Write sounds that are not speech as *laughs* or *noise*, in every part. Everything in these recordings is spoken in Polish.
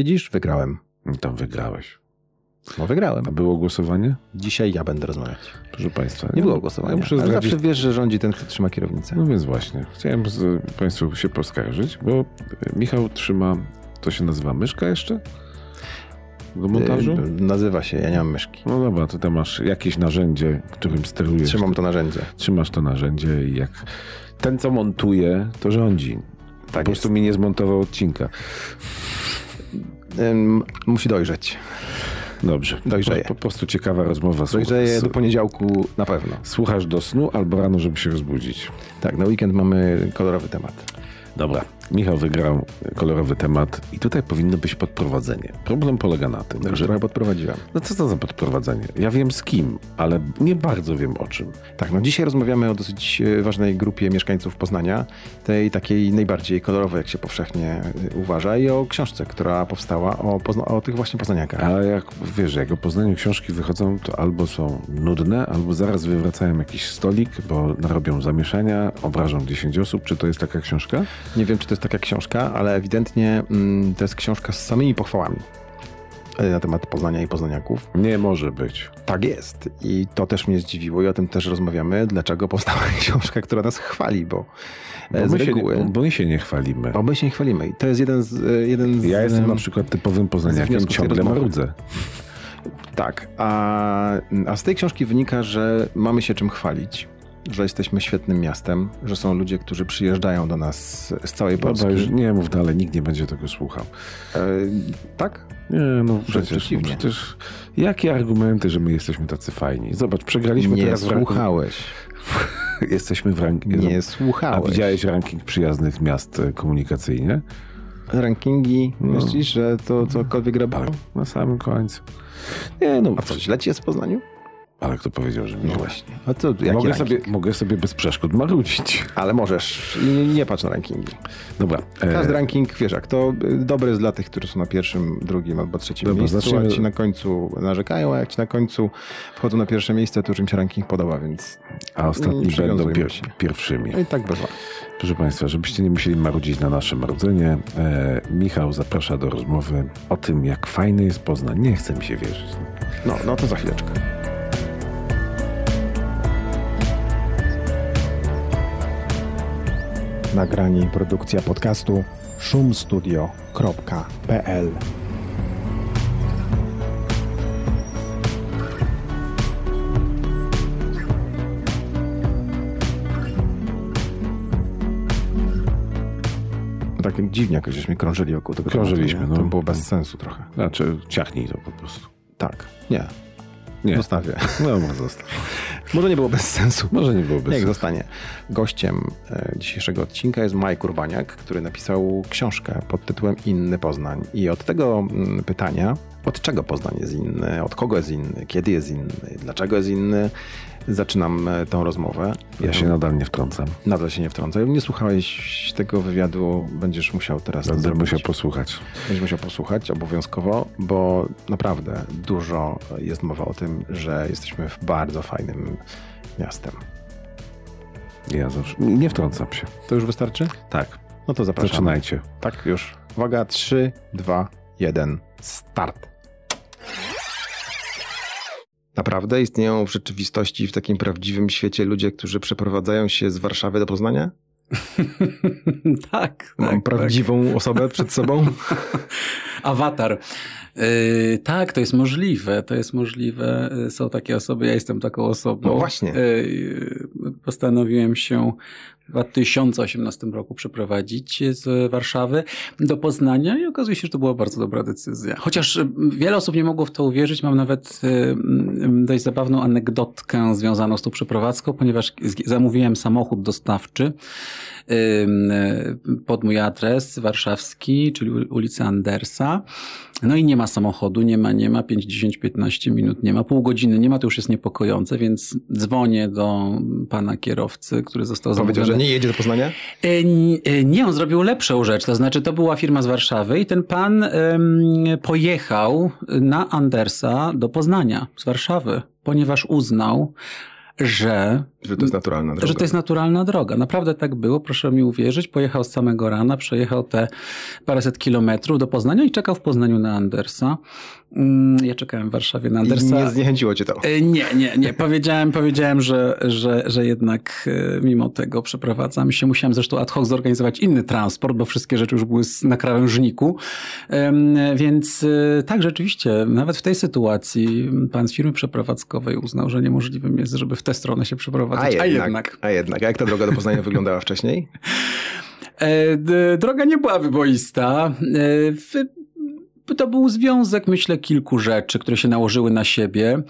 Widzisz, wygrałem. No Tam wygrałeś. No wygrałem. A było głosowanie? Dzisiaj ja będę rozmawiać. Proszę Państwa. Nie ja- było głosowania. Muszę Ale zdradzić, zawsze wiesz, że rządzi ten, kto trzyma kierownicę. No więc właśnie. Chciałem z Państwu się poskarżyć, bo e, Michał trzyma, to się nazywa myszka jeszcze? Do montażu? Y, Nazywa się, ja nie mam myszki. No dobra, to tam masz jakieś narzędzie, którym sterujesz. Trzymam to narzędzie. Trzymasz to narzędzie i jak ten, co montuje, to rządzi. Tak po prostu mi nie zmontował odcinka. Ym, musi dojrzeć. Dobrze. Dojrzeje. Po, po prostu ciekawa rozmowa. Dojrzeje do poniedziałku na pewno. Słuchasz do snu albo rano, żeby się rozbudzić. Tak, na weekend mamy kolorowy temat. Dobra. Michał wygrał kolorowy temat i tutaj powinno być podprowadzenie. Problem polega na tym, Już że... trochę podprowadziłem. No co to za podprowadzenie? Ja wiem z kim, ale nie bardzo wiem o czym. Tak, no dzisiaj rozmawiamy o dosyć e, ważnej grupie mieszkańców Poznania, tej takiej najbardziej kolorowej, jak się powszechnie e, uważa, i o książce, która powstała o, Pozna- o tych właśnie poznaniakach. Ale jak wiesz, jak o Poznaniu książki wychodzą, to albo są nudne, albo zaraz wywracają jakiś stolik, bo narobią zamieszania, obrażą 10 osób. Czy to jest taka książka? Nie wiem, czy to jest taka książka, ale ewidentnie mm, to jest książka z samymi pochwałami e, na temat Poznania i poznaniaków. Nie może być. Tak jest. I to też mnie zdziwiło i o tym też rozmawiamy, dlaczego powstała *laughs* książka, która nas chwali, bo, e, Bo z my, się, reguły... nie- bo my się nie chwalimy. Bo my się nie chwalimy. I to jest jeden z... e, Jeden z Ja jestem na przykład typowym poznaniakiem, ciągle marudzę. Tak, a, a z tej książki wynika, że mamy się czym chwalić, że jesteśmy świetnym miastem, że są ludzie, którzy przyjeżdżają do nas z całej Polski. Dobra, już nie mów dalej, nikt nie będzie tego słuchał. E, tak? Nie, no przecież, przeciwnie. przecież jakie argumenty, że my jesteśmy tacy fajni? Zobacz, przegraliśmy Nie teraz ranking- słuchałeś. *laughs* Jesteśmy w rankingu. Nie A słuchałeś. widziałeś ranking przyjaznych miast e, komunikacyjnie? rankingi? No. Myślisz, że to cokolwiek grabało? Tak, na samym końcu. Nie, no, A co, źle ci jest w Poznaniu? Ale kto powiedział, że No nie? właśnie. A co, jaki mogę, ranking? sobie, mogę sobie bez przeszkód marudzić. Ale możesz. Nie, nie patrz na rankingi. Dobra. e, Każdy ranking, wiesz jak, to y, dobry jest dla tych, którzy są na pierwszym, drugim albo trzecim Dobra, miejscu, zaczniemy- a ci na końcu narzekają, a jak ci na końcu wchodzą na pierwsze miejsce, to już im się ranking podoba, więc a ostatni będą pier się. pierwszymi. no i tak bywa. Proszę Państwa, żebyście nie musieli marudzić na nasze marudzenie, e, Michał zaprasza do rozmowy o tym, jak fajny jest Poznań. Nie chce mi się wierzyć. No, no to za chwileczkę. Nagranie i produkcja podcastu szumstudio.pl Tak dziwnie jakoś żeśmy krążyli wokół tego Krążyliśmy, tematu, no. To było bez sensu trochę. Znaczy, ciachnij to po prostu. Tak. Nie. Nie. Zostawię. No, może zostaw. *laughs* Może nie było bez sensu. Może nie byłoby Niech sensu. zostanie. Gościem e, dzisiejszego odcinka jest Mike Urbaniak, który napisał książkę pod tytułem Inny Poznań. I od tego mm, pytania, od czego Poznań jest inny, od kogo jest inny, kiedy jest inny, dlaczego jest inny, zaczynam e, tą rozmowę. Ja się nadal nie wtrącam. Nadal się nie wtrącę. Nie słuchałeś tego wywiadu, będziesz musiał teraz Będę musiał posłuchać. Będziesz musiał posłuchać obowiązkowo, bo naprawdę dużo jest mowa o tym, że jesteśmy w bardzo fajnym miastem. Ja zawsze... Nie wtrącam się. To już wystarczy? Tak. No to zapraszamy. Zaczynajcie. Tak, już. Uwaga, 3, 2, 1, start. Naprawdę istnieją w rzeczywistości, w takim prawdziwym świecie ludzie, którzy przeprowadzają się z Warszawy do Poznania? *laughs* tak, Mam tak, prawdziwą osobę przed sobą? tak. *laughs* Awatar. Yy, tak, to jest możliwe, to jest możliwe. Yy, Są takie osoby, ja jestem taką osobą. No właśnie. Yy, postanowiłem się 2018 roku przeprowadzić z Warszawy do Poznania i okazuje się, że to była bardzo dobra decyzja. Chociaż yy, wiele osób nie mogło w to uwierzyć, mam nawet yy, dość zabawną anegdotkę związaną z tą przeprowadzką, ponieważ zamówiłem samochód dostawczy y, pod mój adres warszawski, czyli u- ulica Andersa. No i nie ma samochodu, nie ma, nie ma, 5, 10, 15 minut, nie ma, pół godziny nie ma, to już jest niepokojące, więc dzwonię do pana kierowcy, który został Powiedział, że zamówiony. nie jedzie do Poznania? E, n- e, Nie, on zrobił lepszą rzecz. To znaczy, to była firma z Warszawy i ten pan em, pojechał na Andersa do Poznania z Warszawy, ponieważ uznał, że Że to jest naturalna droga. Że to jest naturalna droga. Naprawdę tak było, proszę mi uwierzyć. Pojechał z samego rana, przejechał te paręset kilometrów do Poznania i czekał w Poznaniu na Andersa. Mm, ja czekałem w Warszawie na Andersa. I nie zniechęciło cię to? E, nie, nie, nie. Powiedziałem, *laughs* powiedziałem że, że, że jednak e, mimo tego przeprowadzam się. Musiałem zresztą ad hoc zorganizować inny transport, bo wszystkie rzeczy już były na krawężniku. Więc e, tak, rzeczywiście, nawet w tej sytuacji pan z firmy przeprowadzkowej uznał, że niemożliwym jest, żeby w tę stronę się przeprowadzać. A jednak. A jednak. A, jednak. a jak ta droga do Poznania wyglądała wcześniej? *laughs* Droga nie była wyboista to był związek, myślę, kilku rzeczy, które się nałożyły na siebie.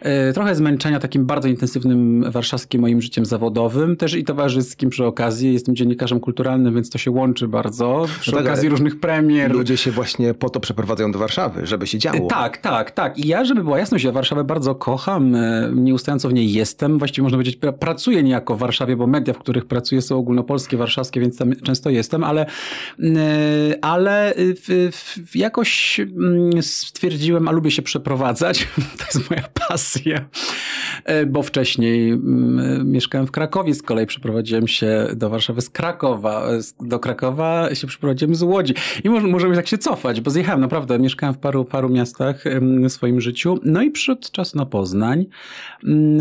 E, trochę zmęczenia takim bardzo intensywnym warszawskim moim życiem zawodowym, też i towarzyskim przy okazji. Jestem dziennikarzem kulturalnym, więc to się łączy bardzo przy no tak, okazji różnych premier. Ludzie się właśnie po to przeprowadzają do Warszawy, żeby się działo. Tak, tak, tak. I ja, żeby była jasność, ja Warszawę bardzo kocham, e, nieustająco w niej jestem. Właściwie można powiedzieć, pracuję niejako w Warszawie, bo media, w których pracuję są ogólnopolskie, warszawskie, więc tam często jestem, ale, e, ale jakoś Mm, stwierdziłem, a lubię się przeprowadzać. *laughs* To jest moja pasja, e, bo wcześniej mm, mieszkałem w Krakowie, z kolei przeprowadziłem się do Warszawy z Krakowa. Do Krakowa się przeprowadziłem z Łodzi. I może, możemy tak się cofać, bo zjechałem naprawdę, mieszkałem w paru, paru miastach w swoim życiu. No i przyszedł czas na Poznań. Mm,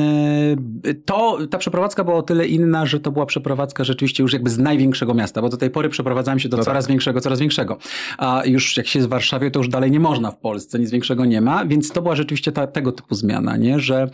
e, to, ta przeprowadzka była o tyle inna, że to była przeprowadzka rzeczywiście już jakby z największego miasta, bo do tej pory przeprowadzałem się do no coraz tak. większego, coraz większego. A już jak się w Warszawie, to już dalej nie można w Polsce, nic większego nie ma, więc to była rzeczywiście ta, tego typu zmiana, nie? Że,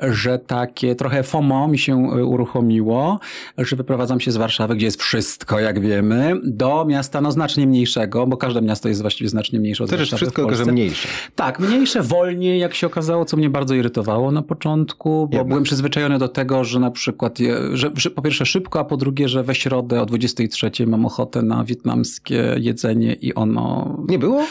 że takie trochę FOMO mi się e, uruchomiło, że wyprowadzam się z Warszawy, gdzie jest wszystko, jak wiemy, do miasta no znacznie mniejszego, bo każde miasto jest właściwie znacznie mniejsze od Też Warszawy wszystko, tylko że mniejsze. Tak, mniejsze, wolniej, jak się okazało, co mnie bardzo irytowało na początku, bo Jednak. byłem przyzwyczajony do tego, że na przykład, że, że po pierwsze szybko, a po drugie, że we środę o 23 mam ochotę na wietnamskie jedzenie i ono... Nie było?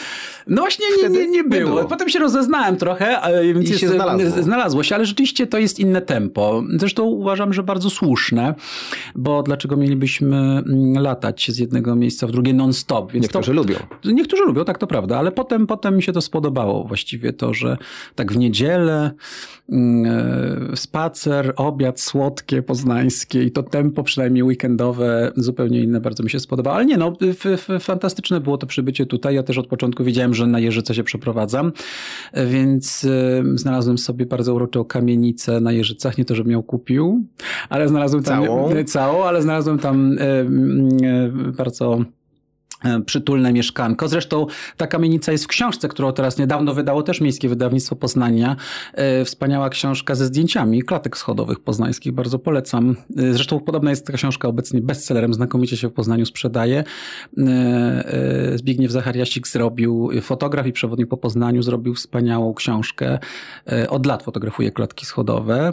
No właśnie nie, nie, nie, było. było. Potem się rozeznałem trochę, więc I jest, się znalazło. znalazło się, ale rzeczywiście to jest inne tempo. Zresztą uważam, że bardzo słuszne, bo dlaczego mielibyśmy mm, latać z jednego miejsca w drugie non-stop? Więc niektórzy to, lubią. Niektórzy lubią, tak to prawda, ale potem, potem mi się to spodobało właściwie to, że tak w niedzielę mm, e, spacer, obiad słodkie, poznańskie i to tempo przynajmniej weekendowe zupełnie inne bardzo mi się spodobało. Ale nie, no fantastyczne było to przybycie tutaj. Ja też od początku wiedziałem, że na Jeżyce się przeprowadzam, więc znalazłem sobie bardzo uroczą kamienicę na Jeżycach, nie to, żebym ją kupił, ale znalazłem tam całą, *laughs* całą ale znalazłem tam bardzo E, przytulne mieszkanko. Zresztą ta kamienica jest w książce, którą teraz niedawno wydało też Miejskie Wydawnictwo Poznania. E, wspaniała książka ze zdjęciami klatek schodowych poznańskich, bardzo polecam. E, zresztą podobna jest ta książka obecnie bestsellerem, znakomicie się w Poznaniu sprzedaje. Zbigniew Zachariasik zrobił, fotograf i przewodnik po Poznaniu, zrobił wspaniałą książkę. Od lat fotografuje klatki schodowe.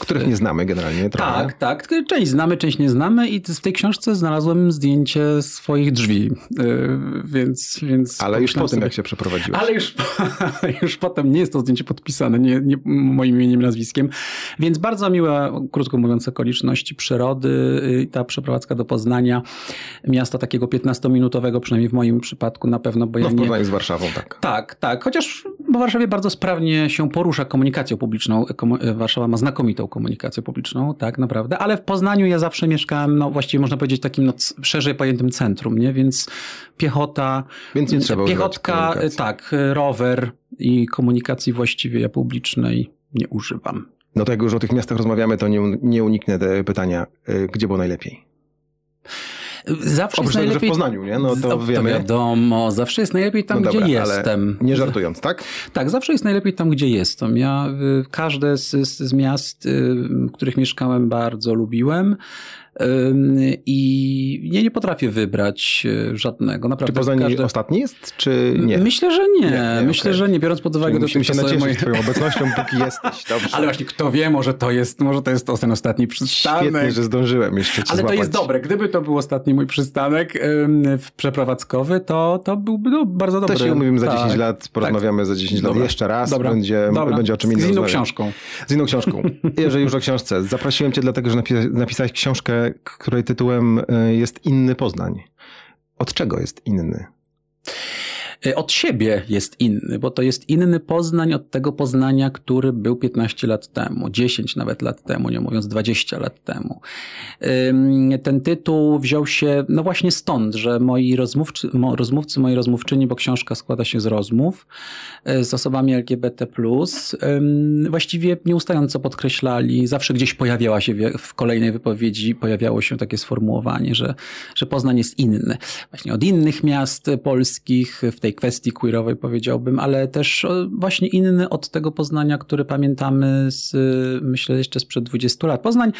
Których nie znamy generalnie. Trochę. Tak, tak. Część znamy, część nie znamy i w tej książce znalazłem zdjęcie swoich drzwi drzwi, y, więc... więc ale już po tym, jak się przeprowadziłeś. Ale już, *laughs* już potem nie jest to zdjęcie podpisane nie, nie moim imieniem, nazwiskiem, więc bardzo miłe, krótko mówiąc, okoliczności przyrody, y, ta przeprowadzka do Poznania, miasta takiego 15-minutowego, przynajmniej w moim przypadku na pewno, bo no, ja w porównaniu z Warszawą, tak. Tak, tak, chociaż w Warszawie bardzo sprawnie się porusza komunikacją publiczną. Warszawa ma znakomitą komunikację publiczną, tak naprawdę, ale w Poznaniu ja zawsze mieszkałem, no właściwie można powiedzieć takim no, szerzej pojętym centrum, nie? Więc piechota, Więc nie trzeba piechotka, tak, rower i komunikacji właściwie publicznej nie używam. No to jak już o tych miastach rozmawiamy, to nie, nie uniknę te pytania. Y, gdzie było najlepiej? Zawsze Oprócz jest najlepiej... tego, w Poznaniu, nie? No to, to wiemy. wiadomo, zawsze jest najlepiej tam, no dobra, gdzie jestem. Nie żartując, tak? Tak, zawsze jest najlepiej tam, gdzie jestem. Ja y, każde z, z miast, y, w których mieszkałem, bardzo lubiłem. I nie, nie potrafię wybrać e, żadnego. Naprawdę, czy Poznań każde... ostatni jest, czy nie? Myślę, że nie. nie, Myślę, okay. że nie, biorąc pod uwagę... Czyli musimy się nacieszyć moje... twoją obecnością, póki *laughs* jesteś. Dobrze. Ale właśnie kto wie, może to jest, może to jest ten ostatni przystanek. Świetnie, że zdążyłem jeszcze Ale złapać. to jest dobre. Gdyby to był ostatni mój przystanek przeprowadzkowy, to, to byłby no, bardzo dobry. To się umówimy za tak. 10 lat, porozmawiamy tak. za 10 lat jeszcze raz. Dobra. Będzie, Dobra. będzie o czym innym Z inną książką. Z inną książką. Jeżeli już o książce. Zaprosiłem cię dlatego, że napisałeś książkę, której tytułem e, jest inny Poznań. Od czego jest inny? Y, od siebie jest inny, bo to jest inny Poznań od tego Poznania, który był 15 lat temu, 10 nawet lat temu, nie mówiąc 20 lat temu. Ten tytuł wziął się, no właśnie stąd, że moi rozmówcy, rozmówcy, moi rozmówczyni, bo książka składa się z rozmów y, z osobami LGBT+, właściwie nieustająco podkreślali, zawsze gdzieś pojawiała się w kolejnej wypowiedzi, pojawiało się takie sformułowanie, że, że Poznań jest inny. Właśnie od innych miast polskich w tej kwestii queerowej powiedziałbym, ale też właśnie inny od tego Poznania, który pamiętamy z, myślę, jeszcze sprzed 20 lat. Poznań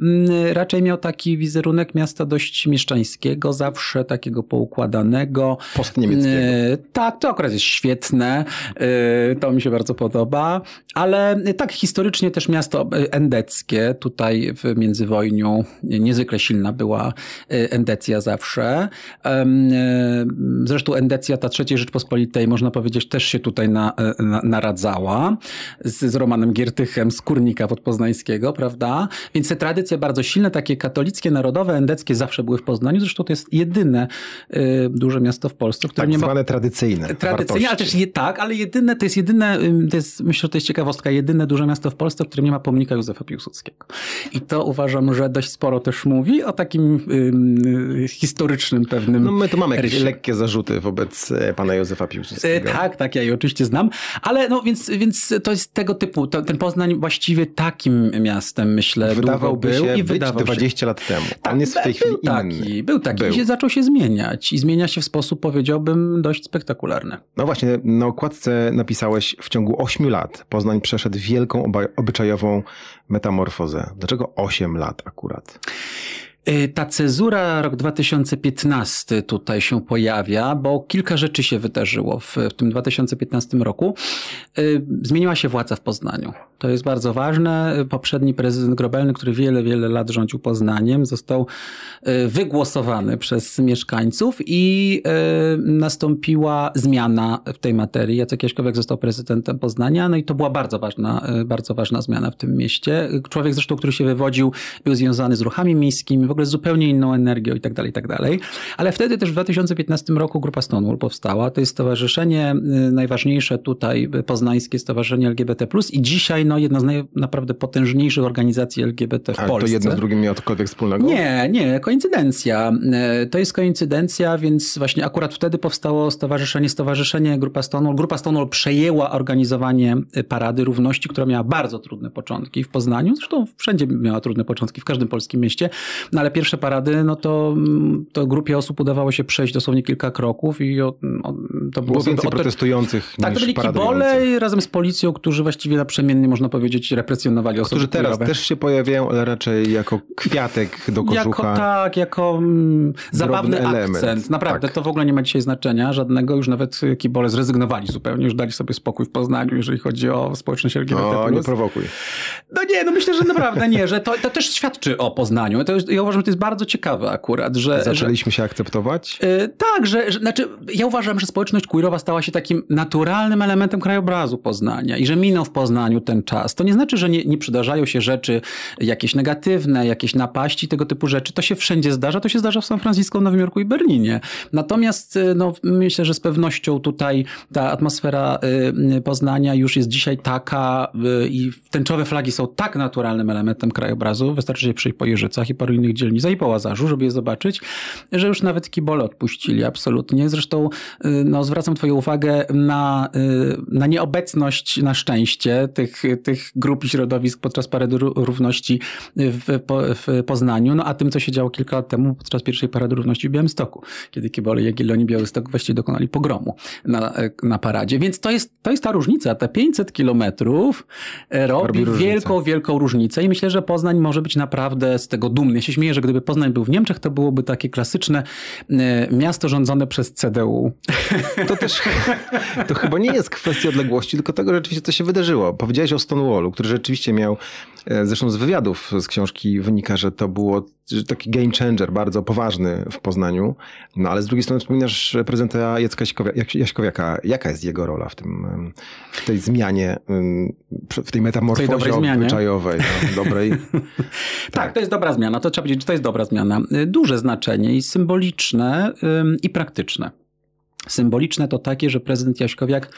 mm, raczej miał taki wizerunek miasta dość mieszczańskiego, zawsze takiego poukładanego. Postniemieckiego. E, tak, to akurat jest świetne. E, to mi się bardzo podoba. Ale tak, historycznie też miasto endeckie, tutaj w międzywojniu niezwykle silna była e, endecja zawsze. Zresztą endecja ta trzeciej Rzeczpospolitej, można powiedzieć, też się tutaj na, na, naradzała z, z Romanem Giertychem z Kurnika Podpoznańskiego, prawda? Więc te tradycje bardzo silne, takie katolickie, narodowe, endeckie zawsze były w Poznaniu. Zresztą to jest jedyne y, duże miasto w Polsce, które tak nie ma... zwane tradycyjne. Tradycyjne, ale też je, tak, ale jedyne, to jest jedyne, to jest, myślę, że to jest ciekawostka, jedyne duże miasto w Polsce, w którym nie ma pomnika Józefa Piłsudskiego. I to uważam, że dość sporo też mówi o takim y, historycznym pewnym No my tu mamy jakieś lekkie zarzuty wobec e, pana Józefa Piłsudskiego. E, tak, tak, ja je oczywiście znam, ale no więc, więc to jest tego typu, to, ten Poznań właściwie takim miastem, myślę, wydawał był się i wydawał 20 się. lat temu. Tak, On jest w tej chwili taki, inny. Był taki był. i się zaczął się zmieniać i zmienia się w sposób, powiedziałbym, dość spektakularny. No właśnie, na okładce napisałeś w ciągu 8 lat Poznań przeszedł wielką obyczajową metamorfozę. Dlaczego 8 lat akurat? Y, ta cezura rok 2015 tutaj się pojawia, bo kilka rzeczy się wydarzyło w, w tym 2015 roku. Y, zmieniła się władza w Poznaniu. To jest bardzo ważne. Poprzedni prezydent Grobelny, który wiele, wiele lat rządził Poznaniem, został y, wygłosowany przez mieszkańców i nastąpiła zmiana w tej materii. Jacek Jaśkowiak został prezydentem Poznania, no i to była bardzo ważna, bardzo ważna zmiana w tym mieście. Człowiek zresztą, który się wywodził, był związany z ruchami miejskimi, ogóle z zupełnie inną energią i tak dalej, i tak dalej. Ale wtedy też w 2015 roku grupa Stonewall powstała. To jest stowarzyszenie y, najważniejsze tutaj, poznańskie stowarzyszenie LGBT+. I dzisiaj no, jedna z naj, naprawdę potężniejszych organizacji LGBT w Ale Polsce. to jedno z drugim miało cokolwiek wspólnego? Nie, nie, koincydencja. Y, to jest koincydencja, więc właśnie akurat wtedy powstało stowarzyszenie, stowarzyszenie Grupa Stonewall. Grupa Stonewall przejęła organizowanie y, Parady Równości, która miała bardzo trudne początki w Poznaniu. Zresztą wszędzie miała trudne początki, w każdym polskim mieście. No ale pierwsze parady, no to, mm, to grupie osób udawało się przejść dosłownie kilka kroków i o, o, to było, było więcej protestujących Tak, to byli kibole razem z policją, którzy właściwie naprzemiennie, można powiedzieć, represjonowali osoby Którzy teraz też się pojawiają, ale raczej jako kwiatek do kożucha. Jako, tak, jako mm, zabawny element. akcent. Naprawdę, tak. to w ogóle nie ma dzisiaj znaczenia żadnego. Już nawet kibole zrezygnowali zupełnie, już dali sobie spokój w Poznaniu, jeżeli chodzi o społeczność LGBT+. No, nie prowokuj. No nie, no myślę, że naprawdę nie, że to, to też świadczy o Poznaniu. To ja uważam, że to jest bardzo ciekawe akurat, że... Zaczęliśmy że, się akceptować? Yy, tak, że, że, znaczy ja uważam, że społeczność queerowa stała się takim naturalnym elementem krajobrazu Poznania i że minął w Poznaniu ten czas. To nie znaczy, że nie, nie przydarzają się rzeczy jakieś negatywne, jakieś napaści, tego typu rzeczy. To się wszędzie zdarza, to się zdarza w San Francisco, Nowym Jorku i Berlinie. Natomiast y, no, myślę, że z pewnością tutaj ta atmosfera y, Poznania już jest dzisiaj taka y, i tęczowe flagi są tak naturalnym elementem krajobrazu, wystarczy się przyjść po Jeżycach i paru innych dzielnic, i po Łazarzu, żeby je zobaczyć, że już nawet kibole odpuścili absolutnie. Zresztą y, no, zwracam twoją uwagę na, y, na nieobecność, na szczęście tych, tych grup i środowisk podczas Parady Równości w, w Poznaniu, no a tym, co się działo kilka lat temu podczas pierwszej Parady Równości w Białymstoku, kiedy kibole Jagiellonii Białystok właściwie dokonali pogromu na, na paradzie. Więc to jest, to jest ta różnica. Te 500 kilometrów e, robi, robi wielką, wielką różnicę i myślę, że Poznań może być naprawdę z tego dumny. Ja się śmieję, że gdyby Poznań był w Niemczech, to byłoby takie klasyczne e, miasto rządzone przez CDU. To też to chyba nie jest kwestia odległości, tylko tego rzeczywiście, co się wydarzyło. Powiedziałeś o Stonewallu, który rzeczywiście miał, e, zresztą z wywiadów z książki wynika, że to było taki game changer, bardzo poważny w Poznaniu. No ale z drugiej strony wspominasz prezydenta Jacka Jaśkowiaka. Jaka jest jego rola w, tym, w tej zmianie, w tej metamorfozie obyczajowej? No, dobrej. *laughs* tak. tak, to jest dobra zmiana. To trzeba powiedzieć, że to jest dobra zmiana. Duże znaczenie i symboliczne i praktyczne. Symboliczne to takie, że prezydent Jaśkowiak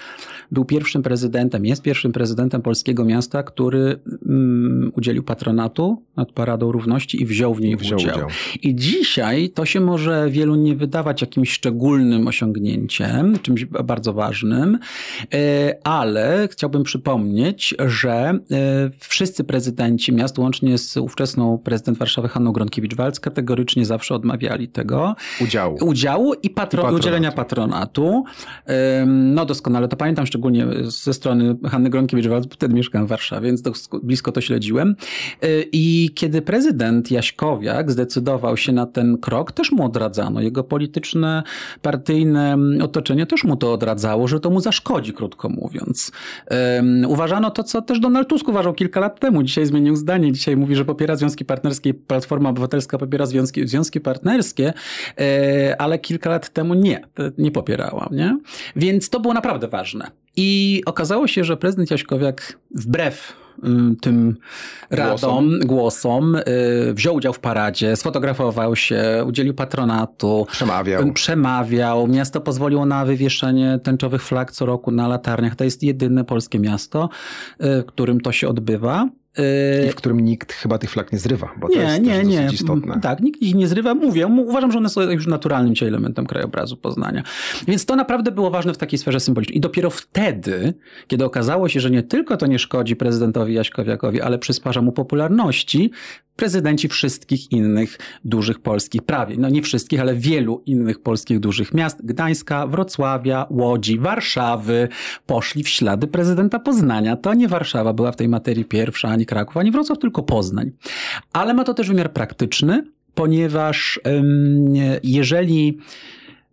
był pierwszym prezydentem, jest pierwszym prezydentem polskiego miasta, który mm, udzielił patronatu nad Paradą Równości i wziął w niej Wziął udział. udział. I dzisiaj to się może wielu nie wydawać jakimś szczególnym osiągnięciem, czymś bardzo ważnym, e, ale chciałbym przypomnieć, że e, wszyscy prezydenci miast, łącznie z ówczesną prezydent Warszawy Hanną Gronkiewicz-Walc, kategorycznie zawsze odmawiali tego Udziału. udziału i, patro- I patronatu. udzielenia patronatu. Ym, No doskonale to pamiętam, szczególnie ze strony Hanny Gronkiewicz, bo wtedy mieszkałem w Warszawie, więc dosk- blisko to śledziłem. Y, I kiedy prezydent Jaśkowiak zdecydował się na ten krok, też mu odradzano. Jego polityczne, partyjne otoczenie też mu to odradzało, że to mu zaszkodzi, krótko mówiąc. Uważano to, co też Donald Tusk uważał kilka lat temu. Dzisiaj zmienił zdanie. Dzisiaj mówi, że popiera związki partnerskie. Platforma Obywatelska popiera związki, związki partnerskie, e, ale kilka lat temu nie, e, nie popierała. Nie? Więc to było naprawdę ważne. I okazało się, że prezydent Jaśkowiak wbrew y, tym radom, głosom, y, wziął udział w paradzie, sfotografował się, udzielił patronatu, Przemawiał. przemawiał. Miasto pozwoliło na wywieszenie tęczowych flag co roku na latarniach. To jest jedyne polskie miasto, y, w którym to się odbywa. Y, I w którym nikt chyba tych flag nie zrywa, bo to nie, jest nie, nie. istotne. Tak, nikt ich nie zrywa. Mówię, uważam, że one są już naturalnym dzisiaj elementem krajobrazu Poznania. Więc to naprawdę było ważne w takiej sferze symbolicznej. I dopiero wtedy, kiedy okazało się, że nie tylko to nie szkodzi prezydentowi Jaśkowiakowi, ale przysparza mu popularności, prezydenci wszystkich innych dużych polskich, prawie, no nie wszystkich, ale wielu innych polskich dużych miast, Gdańska, Wrocławia, Łodzi, Warszawy, poszli w ślady prezydenta Poznania. To nie Warszawa była w tej materii pierwsza, ani Kraków, ani Wrocław, tylko Poznań. Ale ma to też wymiar praktyczny, ponieważ em, jeżeli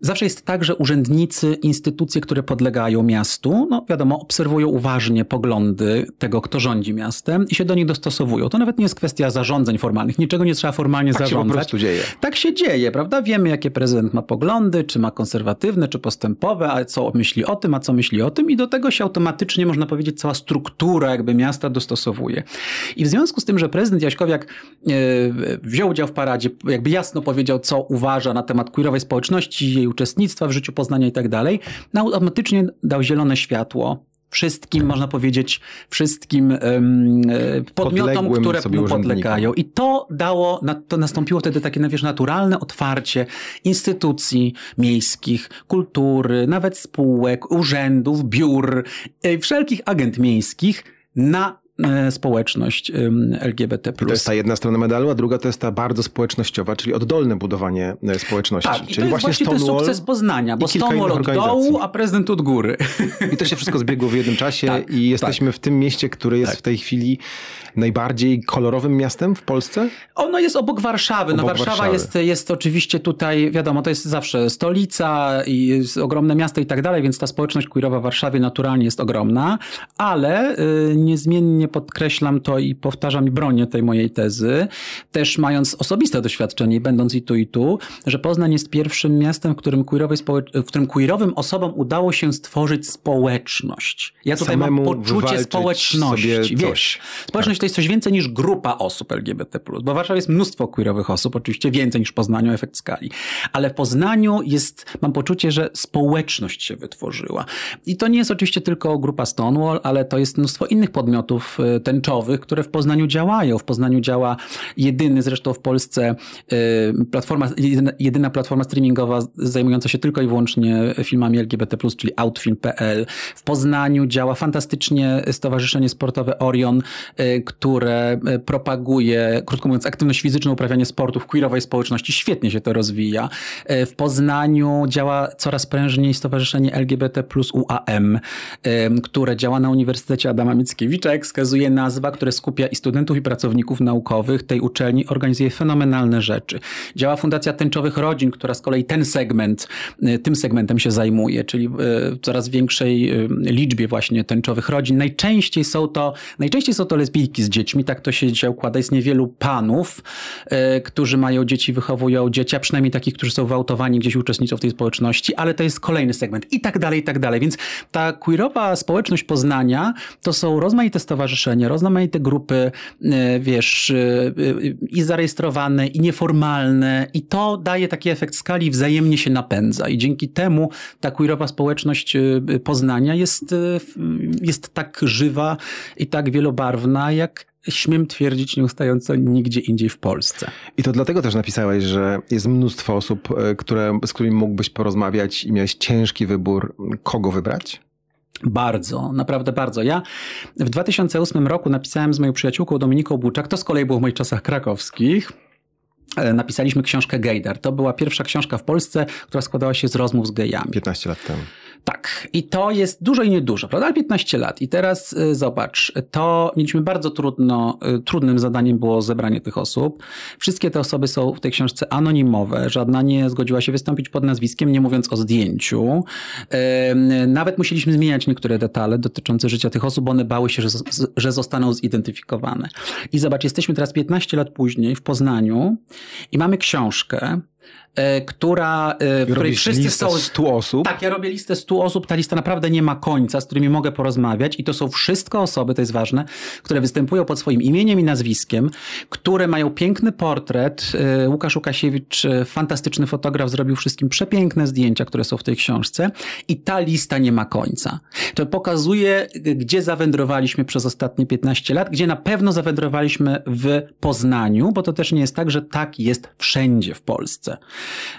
Zawsze jest tak, że urzędnicy, instytucje, które podlegają miastu, no wiadomo, obserwują uważnie poglądy tego, kto rządzi miastem i się do nich dostosowują. To nawet nie jest kwestia zarządzeń formalnych, niczego nie trzeba formalnie Tak się po zarządzać. prostu dzieje. Tak się dzieje, prawda? Wiemy, jakie prezydent ma poglądy, czy ma konserwatywne, czy postępowe, a co myśli o tym, a co myśli o tym, i do tego się automatycznie, można powiedzieć, cała struktura jakby miasta dostosowuje. I w związku z tym, że prezydent Jaśkowiak e, wziął udział w paradzie, jakby jasno powiedział, co uważa na temat queerowej społeczności, jej uczestnictwa w życiu Poznania i tak dalej, no, automatycznie dał zielone światło wszystkim, można powiedzieć, wszystkim e, podmiotom, Podległym które mu podlegają. I to dało, to nastąpiło wtedy takie no, wiesz, naturalne otwarcie instytucji miejskich, kultury, nawet spółek, urzędów, biur, e, wszelkich agent miejskich na społeczność em, LGBT+. To jest ta jedna strona medalu, a druga to jest ta bardzo społecznościowa, czyli oddolne budowanie e, społeczności. Tak, i czyli to jest właśnie ten Stonewall sukces Poznania, bo Stonewall od dołu, a prezydent od góry. I to się wszystko zbiegło w jednym czasie Tak, i jesteśmy w tym mieście, które jest Tak. w tej chwili najbardziej kolorowym miastem w Polsce? Ono jest obok Warszawy. no Obok Warszawa Warszawy. Jest, jest oczywiście tutaj, wiadomo, to jest zawsze stolica i ogromne miasto i tak dalej, więc ta społeczność queerowa w Warszawie naturalnie jest ogromna, ale y, niezmiennie podkreślam to i powtarzam i bronię tej mojej tezy, też mając osobiste doświadczenie, i będąc i tu i tu, że Poznań jest pierwszym miastem, w którym, queerowej społecz- w którym queerowym osobom udało się stworzyć społeczność. Ja tutaj Samemu mam poczucie społeczności. Wiesz. Społeczność to jest coś więcej niż grupa osób LGBT+. Bo w Warszawie jest mnóstwo queerowych osób, oczywiście więcej niż w Poznaniu, efekt skali. Ale w Poznaniu jest, mam poczucie, że społeczność się wytworzyła. I to nie jest oczywiście tylko grupa Stonewall, ale to jest mnóstwo innych podmiotów e, tęczowych, które w Poznaniu działają. W Poznaniu działa jedyny zresztą w Polsce e, platforma, jedyna, platforma streamingowa zajmująca się tylko i wyłącznie filmami LGBT+, czyli outfilm.pl. W Poznaniu działa fantastycznie Stowarzyszenie Sportowe Orion, e, które propaguje, krótko mówiąc, aktywność fizyczną, uprawianie sportu w queerowej społeczności. Świetnie się to rozwija. W Poznaniu działa coraz prężniej Stowarzyszenie LGBT UAM, które działa na Uniwersytecie Adama Mickiewicza, jak wskazuje nazwa, które skupia i studentów, i pracowników naukowych tej uczelni, organizuje fenomenalne rzeczy. Działa Fundacja Tęczowych Rodzin, która z kolei ten segment, e, tym segmentem się zajmuje, czyli w coraz większej e, liczbie właśnie tęczowych rodzin. Najczęściej są to, najczęściej są to lesbijki z dziećmi, tak to się dzisiaj układa. Jest niewielu panów, którzy mają dzieci, wychowują dzieci, a przynajmniej takich, którzy są wyautowani, gdzieś uczestniczą w tej społeczności, ale to jest kolejny segment i tak dalej, i tak dalej. Więc ta queerowa społeczność Poznania to są rozmaite stowarzyszenia, stowarzyszenia, rozmaite grupy, e, wiesz, i zarejestrowane, i nieformalne, i to daje taki efekt skali, wzajemnie się napędza. I dzięki temu ta queerowa społeczność Poznania jest, jest tak żywa i tak wielobarwna, jak śmiem twierdzić nieustająco nigdzie indziej w Polsce. I to dlatego też napisałeś, że jest mnóstwo osób, e, które, z którymi mógłbyś porozmawiać i miałeś ciężki wybór, kogo wybrać? Bardzo, naprawdę bardzo. Ja w 2008 roku napisałem z moją przyjaciółką Dominiką Buczak, to z kolei było w moich czasach krakowskich, e, napisaliśmy książkę Gejdar. To była pierwsza książka w Polsce, która składała się z rozmów z gejami. 15 lat temu. Tak, i to jest dużo i niedużo, prawda? 15 lat. I teraz y, zobacz, to mieliśmy bardzo trudno, y, trudnym zadaniem było zebranie tych osób. Wszystkie te osoby są w tej książce anonimowe, żadna nie zgodziła się wystąpić pod nazwiskiem, nie mówiąc o zdjęciu. Nawet musieliśmy zmieniać niektóre detale dotyczące życia tych osób, bo one bały się, że, że zostaną zidentyfikowane. I zobacz, jesteśmy teraz 15 lat później w Poznaniu i mamy książkę, która, e, w której wszyscy są. 100 osób. Tak, ja robię listę 100 osób. Ta lista naprawdę nie ma końca, z którymi mogę porozmawiać, i to są wszystko osoby, to jest ważne, które występują pod swoim imieniem i nazwiskiem, które mają piękny portret. E, Łukasz Łukasiewicz, fantastyczny fotograf, zrobił wszystkim przepiękne zdjęcia, które są w tej książce, i ta lista nie ma końca. To pokazuje, gdzie zawędrowaliśmy przez ostatnie 15 lat, gdzie na pewno zawędrowaliśmy w Poznaniu, bo to też nie jest tak, że tak jest wszędzie w Polsce.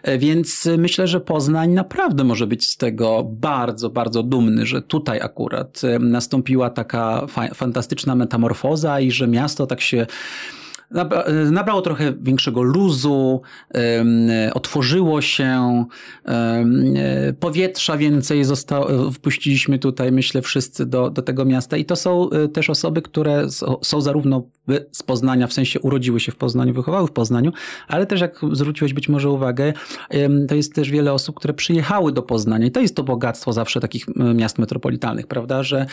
E, więc myślę, że Poznań naprawdę może być z tego bardzo, bardzo dumny, że tutaj akurat e, nastąpiła taka fa fantastyczna metamorfoza i że miasto tak się nabrało trochę większego luzu, otworzyło się, powietrza więcej zostało, wpuściliśmy tutaj, myślę, wszyscy do, do tego miasta. I to są też osoby, które są zarówno z Poznania, w sensie urodziły się w Poznaniu, wychowały w Poznaniu, ale też jak zwróciłeś być może uwagę, to jest też wiele osób, które przyjechały do Poznania. I to jest to bogactwo zawsze takich miast metropolitalnych, prawda, że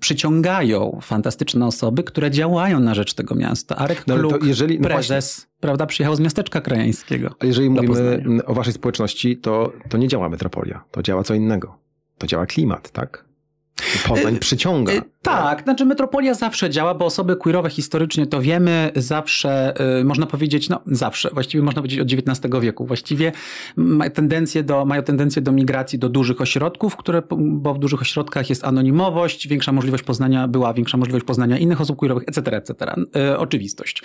przyciągają fantastyczne osoby, które działają na rzecz tego miasta, Arek no, Kluk, jeżeli, no prezes, właśnie. prawda, przyjechał z miasteczka krajańskiego. A jeżeli mówimy Poznania. o waszej społeczności, to, to nie działa metropolia, to działa co innego. To działa klimat, tak? Poznań y, przyciąga. Y, tak, znaczy metropolia zawsze działa, bo osoby queerowe historycznie to wiemy, zawsze, y, można powiedzieć, no zawsze, właściwie można powiedzieć od XIX wieku, właściwie mają tendencję do, mają tendencję do migracji do dużych ośrodków, które, bo w dużych ośrodkach jest anonimowość, większa możliwość poznania, była większa możliwość poznania innych osób queerowych, etc., etc., oczywistość.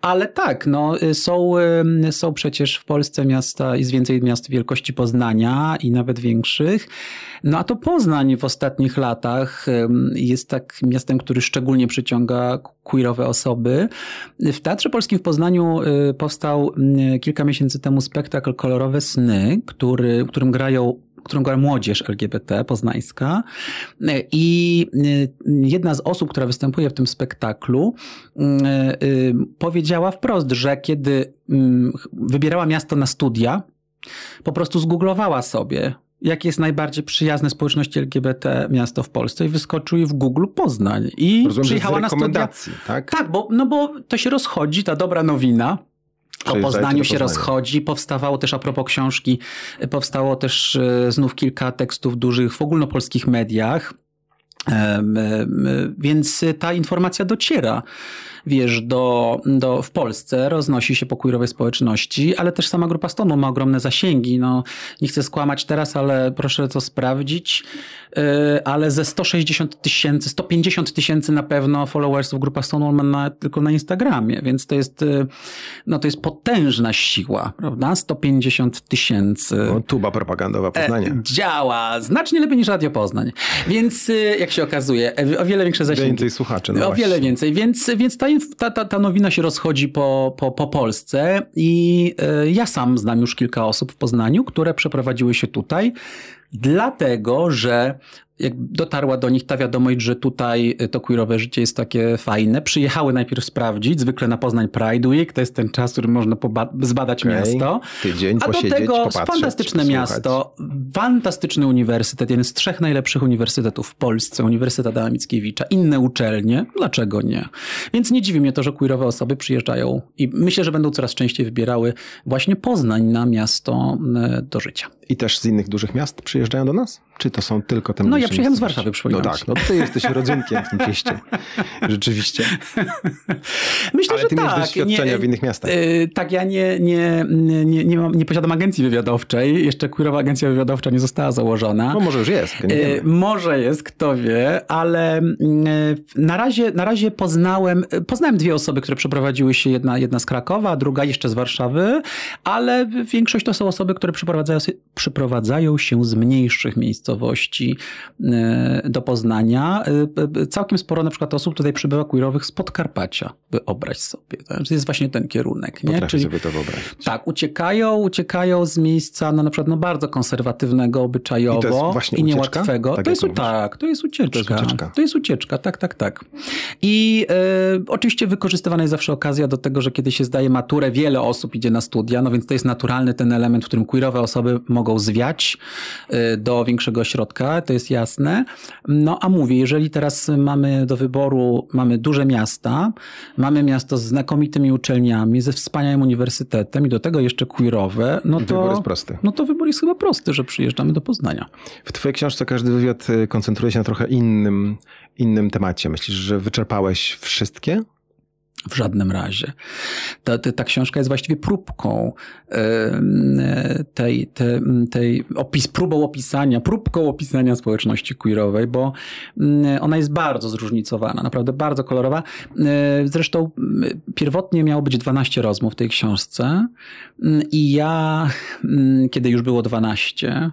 Ale tak, no są, są przecież w Polsce miasta, jest więcej miast wielkości Poznania i nawet większych, no a to Poznań w ostatnich latach jest tak miastem, który szczególnie przyciąga queerowe osoby. W Teatrze Polskim w Poznaniu y, powstał kilka miesięcy temu spektakl Kolorowe Sny, który, którym grają którą gra młodzież LGBT poznańska. I y, jedna z osób, która występuje w tym spektaklu, y, powiedziała wprost, że kiedy wybierała miasto na studia, po prostu zgooglowała sobie jakie jest najbardziej przyjazne społeczności LGBT miasto w Polsce i wyskoczył w Google Poznań. I Rozumiem, przyjechała na studia. tak? Tak, bo, no bo to się rozchodzi, ta dobra nowina. O Poznaniu się rozchodzi. Powstawało też a propos książki, powstało też e, znów kilka tekstów dużych w ogólnopolskich mediach. Więc ta informacja dociera wiesz, do, do, w Polsce roznosi się po queerowej społeczności, ale też sama grupa Stonu ma ogromne zasięgi. No, nie chcę skłamać teraz, ale proszę to sprawdzić. Yy, ale ze 160 tysięcy, 150 tysięcy na pewno followersów grupa Stonewall ma na, tylko na Instagramie, więc to jest, yy, no to jest potężna siła, prawda? 150 tysięcy. No, tuba propagandowa Poznania. E, działa znacznie lepiej niż Radio Poznań. Więc yy, jak się okazuje, e, o wiele większe zasięgi. Więcej słuchaczy. No o właśnie. wiele więcej, więc, więc ta, ta, ta, ta nowina się rozchodzi po, po, po Polsce i ja sam znam już kilka osób w Poznaniu, które przeprowadziły się tutaj dlatego że jak dotarła do nich ta wiadomość, że tutaj to queerowe życie jest takie fajne, przyjechały najpierw sprawdzić, zwykle na Poznań Pride Week, to jest ten czas, w którym można zbadać okay. miasto. Tydzień, A do tego fantastyczne miasto, fantastyczny uniwersytet, jeden z trzech najlepszych uniwersytetów w Polsce, Uniwersytet Adama Mickiewicza, inne uczelnie, dlaczego nie? Więc nie dziwi mnie to, że queerowe osoby przyjeżdżają i myślę, że będą coraz częściej wybierały właśnie Poznań na miasto e, do życia. I też z innych dużych miast przyjeżdżają do nas? czy to są tylko te No ja mniejsze przyjechałem z? Warszawy, przypominam No tak, no ty jesteś rodzynkiem w tym cieście. *laughs* Rzeczywiście. Myślę, Ale że ty tak. miałeś doświadczenia w innych miastach. Yy, tak, ja nie, nie, nie, nie, mam, nie posiadam agencji wywiadowczej. Jeszcze queerowa agencja wywiadowcza nie została założona. No może już jest, nie Yy. Może jest, kto wie, ale yy, na razie, na razie poznałem, poznałem dwie osoby, które przeprowadziły się, jedna, jedna z Krakowa, druga jeszcze z Warszawy, ale większość to są osoby, które przyprowadzają się, przyprowadzają się z mniejszych miejscowości do Poznania. Yy, yy, Całkiem sporo na przykład osób tutaj przybywa queerowych z Podkarpacia, wyobraź sobie. To jest właśnie ten kierunek. Nie? Potrafię sobie to wyobrazić. Tak, uciekają, uciekają z miejsca no, na przykład no, bardzo konserwatywnego obyczajowo I i niełatwego. Tak to, jest, tak, to jest ucieczka. To jest ucieczka. To jest ucieczka, tak, tak, tak. I e, oczywiście wykorzystywana jest zawsze okazja do tego, że kiedy się zdaje maturę, wiele osób idzie na studia, no więc to jest naturalny ten element, w którym queerowe osoby mogą zwiać e, do większego ośrodka, to jest jasne. No a mówię, jeżeli teraz mamy do wyboru, mamy duże miasta, mamy miasto z znakomitymi uczelniami, ze wspaniałym uniwersytetem i do tego jeszcze queerowe, no to... Wybór jest prosty. No to wybór jest chyba prosty, że przyjeżdżamy do Poznania. W twojej książce każdy wywiad y, koncentruje się na trochę innym, innym temacie. Myślisz, że wyczerpałeś wszystkie? W żadnym razie. Ta, ta, ta książka jest właściwie próbką tej, tej, tej opis, próbą opisania, próbką opisania społeczności queerowej, bo ona jest bardzo zróżnicowana, naprawdę bardzo kolorowa. Zresztą pierwotnie miało być 12 rozmów w tej książce i ja, kiedy już było 12, Mm, po-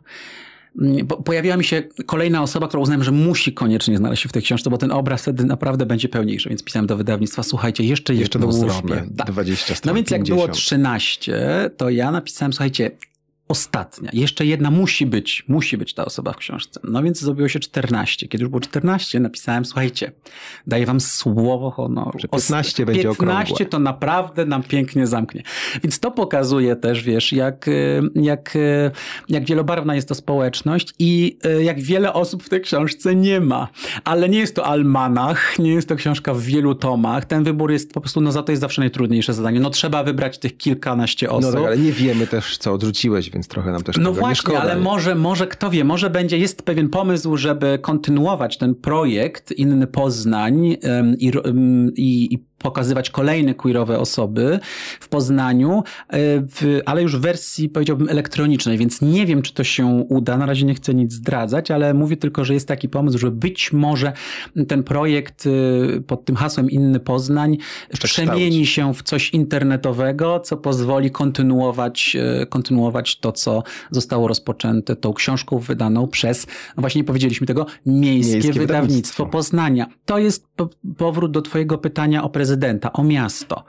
pojawiła mi się kolejna osoba, która uznałem, że musi koniecznie znaleźć się w tej książce, bo ten obraz wtedy naprawdę będzie pełniejszy. Więc pisałem do wydawnictwa, słuchajcie, jeszcze, Jeszcze jedną dołóżmy zrobię. Tak. 20 stron, No więc jak 50. było 13, to ja napisałem, słuchajcie, ostatnia, jeszcze jedna musi być, musi być ta osoba w książce. No więc zrobiło się 14. Kiedy już było 14, napisałem, słuchajcie, daję wam słowo honoru. Że 15 będzie 15 okrągłe. to naprawdę nam pięknie zamknie. Więc to pokazuje też, wiesz, jak, y, jak, y, jak wielobarwna jest to społeczność i y, jak wiele osób w tej książce nie ma. Ale nie jest to almanach, nie jest to książka w wielu tomach. Ten wybór jest po prostu, no za to jest zawsze najtrudniejsze zadanie. No trzeba wybrać tych kilkanaście osób. No tak, ale nie wiemy też, co odrzuciłeś, więc trochę nam też No właśnie, ale może, może kto wie, może będzie, jest pewien pomysł, żeby kontynuować ten projekt Inny Poznań i, i pokazywać kolejne queerowe osoby w Poznaniu, e, w, ale już w wersji powiedziałbym elektronicznej, więc nie wiem, czy to się uda. Na razie nie chcę nic zdradzać, ale mówię tylko, że jest taki pomysł, że być może ten projekt e, pod tym hasłem Inny Poznań przemieni się w coś internetowego, co pozwoli kontynuować, e, kontynuować to, co zostało rozpoczęte tą książką wydaną przez, no właśnie nie powiedzieliśmy tego, Miejskie, Miejskie Wydawnictwo. Poznania. To jest po, powrót do twojego pytania o prezydenta, o miasto.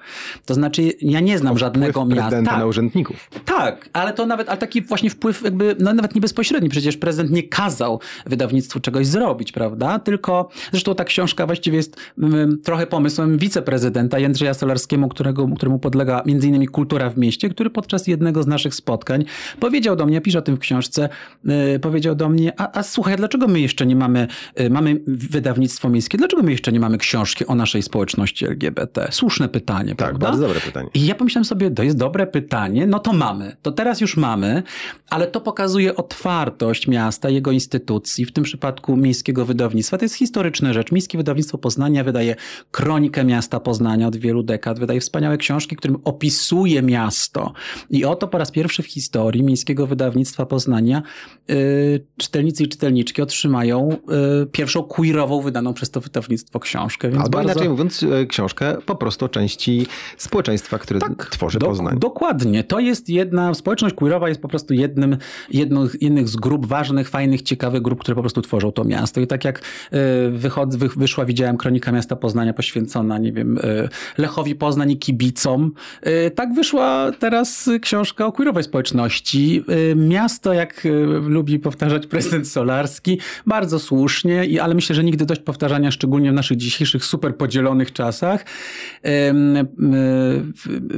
To znaczy, ja nie znam żadnego Wpływ miasta. prezydenta Tak, na urzędników. tak, ale to nawet, ale taki właśnie wpływ jakby, no nawet nie bezpośredni, przecież prezydent nie kazał wydawnictwu czegoś zrobić, prawda? Tylko, zresztą ta książka właściwie jest mm, trochę pomysłem wiceprezydenta Jędrzeja Solarskiego, którego, któremu podlega między innymi Kultura w mieście, który podczas jednego z naszych spotkań powiedział do mnie, pisze o tym w książce, yy, powiedział do mnie, a, a słuchaj, dlaczego my jeszcze nie mamy, yy, mamy wydawnictwo miejskie, dlaczego my jeszcze nie mamy książki o naszej społeczności LGBT? Słuszne pytanie, Tak, prawda? bardzo dobre pytanie. I ja pomyślałem sobie, to jest dobre pytanie, no to mamy, to teraz już mamy, ale to pokazuje otwartość miasta, jego instytucji, w tym przypadku Miejskiego Wydawnictwa. To jest historyczna rzecz. Miejskie Wydawnictwo Poznania wydaje kronikę miasta Poznania od wielu dekad, wydaje wspaniałe książki, którym opisuje miasto. I oto po raz pierwszy w historii Miejskiego Wydawnictwa Poznania y, czytelnicy i czytelniczki otrzymają y, pierwszą queerową wydaną przez to wydawnictwo książkę. Więc Albo bardzo... inaczej mówiąc, e, książkę po prostu części społeczeństwa, które tworzy Dok- Poznań. Dokładnie. To jest jedna, społeczność queerowa jest po prostu jednym, jedną, jednych z grup ważnych, fajnych, ciekawych grup, które po prostu tworzą to miasto. I tak jak y, wychod, wy, wyszła, widziałem Kronika Miasta Poznania poświęcona, nie wiem, y, Lechowi Poznań i kibicom, y, tak wyszła teraz książka o queerowej społeczności. Miasto, jak lubi powtarzać prezydent Solarski, bardzo słusznie, i, ale myślę, że nigdy dość powtarzania, szczególnie w naszych dzisiejszych super podzielonych czasach.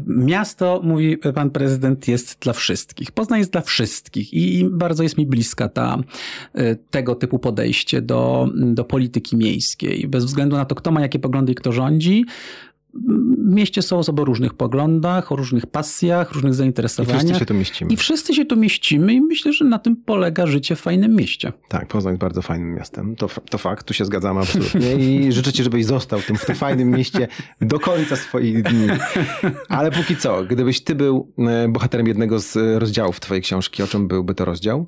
Miasto, mówi pan prezydent, jest dla wszystkich. Poznań jest dla wszystkich i bardzo jest mi bliska ta, y, tego typu podejście do, do polityki miejskiej. Bez względu na to, kto ma jakie poglądy i kto rządzi, w mieście są osoby o różnych poglądach, o różnych pasjach, różnych I zainteresowaniach. wszyscy się tu mieścimy. I wszyscy się tu mieścimy i myślę, że na tym polega życie w fajnym mieście. Tak, Poznań jest bardzo fajnym miastem. To, to fakt, tu się zgadzamy absolutnie i *laughs* życzę ci, żebyś został w tym, w tym fajnym mieście do końca swoich dni. Ale póki co, gdybyś ty był e, bohaterem jednego z e, rozdziałów twojej książki, o czym byłby to rozdział?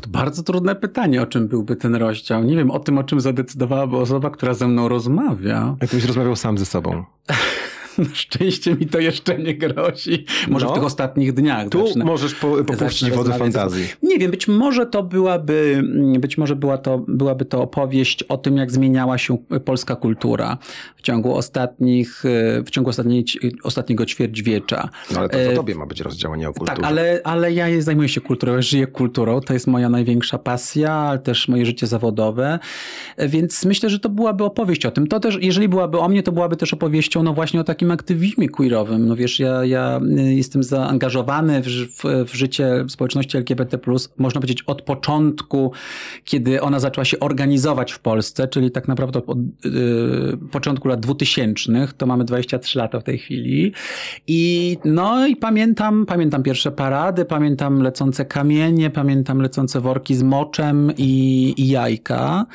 To bardzo trudne pytanie, o czym byłby ten rozdział. Nie wiem, o tym, o czym zadecydowałaby osoba, która ze mną rozmawia. Jakbyś rozmawiał sam ze sobą. *laughs* *laughs* Na szczęście mi to jeszcze nie grozi. Może No. w tych ostatnich dniach. Tu zacznę. możesz po, popuścić ze fantazji. Nie wiem, być może to byłaby, być może była to, byłaby to opowieść o tym, jak zmieniała się polska kultura w ciągu ostatnich, w ciągu ostatniego ćwierćwiecza. No ale to E, o tobie ma być rozdział, a nie o kulturze. Tak, ale, ale ja zajmuję się kulturą, ja żyję kulturą, to jest moja największa pasja, ale też moje życie zawodowe, więc myślę, że to byłaby opowieść o tym. To też, jeżeli byłaby o mnie, to byłaby też opowieścią no właśnie o takim aktywizmie queerowym. No wiesz, ja, ja y, jestem zaangażowany w, w, w życie społeczności LGBT+, można powiedzieć od początku, kiedy ona zaczęła się organizować w Polsce, czyli tak naprawdę od y, początku lat 2000, to mamy 23 lata w tej chwili. I no i pamiętam, pamiętam pierwsze parady, pamiętam lecące kamienie, pamiętam lecące worki z moczem i, i jajka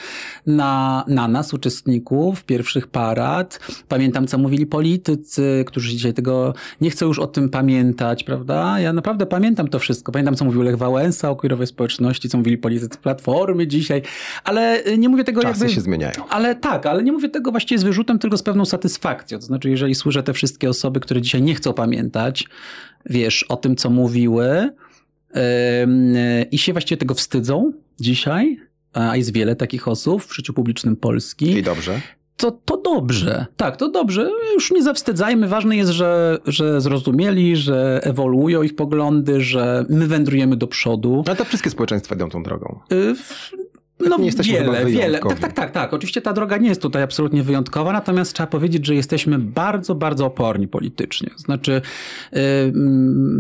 na, na nas, uczestników pierwszych parad. Pamiętam, co mówili politycy, którzy dzisiaj tego nie chcą już o tym pamiętać, prawda? Ja naprawdę pamiętam to wszystko. Pamiętam, co mówił Lech Wałęsa o queerowej społeczności, co mówili politycy Platformy dzisiaj, ale nie mówię tego Czasy jakby... się zmieniają. Ale tak, ale nie mówię tego właściwie z wyrzutem, tylko z pewną satysfakcją. To znaczy, jeżeli słyszę te wszystkie osoby, które dzisiaj nie chcą pamiętać, wiesz, o tym, co mówiły ym, i się właściwie tego wstydzą dzisiaj, a jest wiele takich osób w życiu publicznym Polski, I dobrze. To, to dobrze. Tak, to dobrze. Już nie zawstydzajmy. Ważne jest, że, że zrozumieli, że ewoluują ich poglądy, że my wędrujemy do przodu. Ale to wszystkie społeczeństwa idą tą drogą. Y, No jesteśmy chyba wiele, wiele. Tak, tak, tak, tak. Oczywiście ta droga nie jest tutaj absolutnie wyjątkowa, natomiast trzeba powiedzieć, że jesteśmy bardzo, bardzo oporni politycznie. Znaczy,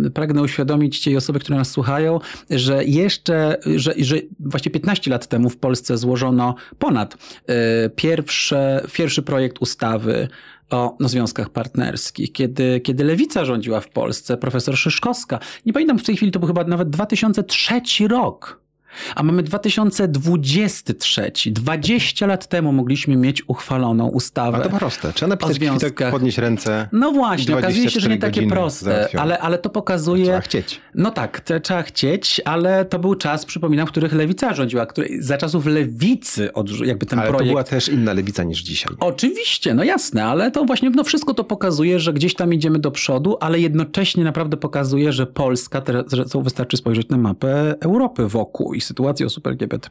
yy, pragnę uświadomić ci osoby, które nas słuchają, że jeszcze, że, że właśnie 15 lat temu w Polsce złożono ponad yy, pierwsze, pierwszy projekt ustawy o no, związkach partnerskich, kiedy, kiedy lewica rządziła w Polsce, profesor Szyszkowska. Nie pamiętam w tej chwili, to był chyba nawet 2003 rok. A mamy 2023. 20 lat temu mogliśmy mieć uchwaloną A ustawę. to proste. Trzeba napisać kwitek, podnieść ręce. No właśnie, okazuje się, że nie 24 takie proste, ale, ale to pokazuje. Trzeba chcieć. No tak, trzeba chcieć, ale to był czas, przypominam, w których lewica rządziła, który, za czasów lewicy odrzu- jakby ten Ale projekt. to była też inna lewica niż dzisiaj. Oczywiście, no jasne, ale to właśnie, no wszystko to pokazuje, że gdzieś tam idziemy do przodu, ale jednocześnie naprawdę pokazuje, że Polska, teraz wystarczy spojrzeć na mapę Europy wokół i sytuację osób LGBT+.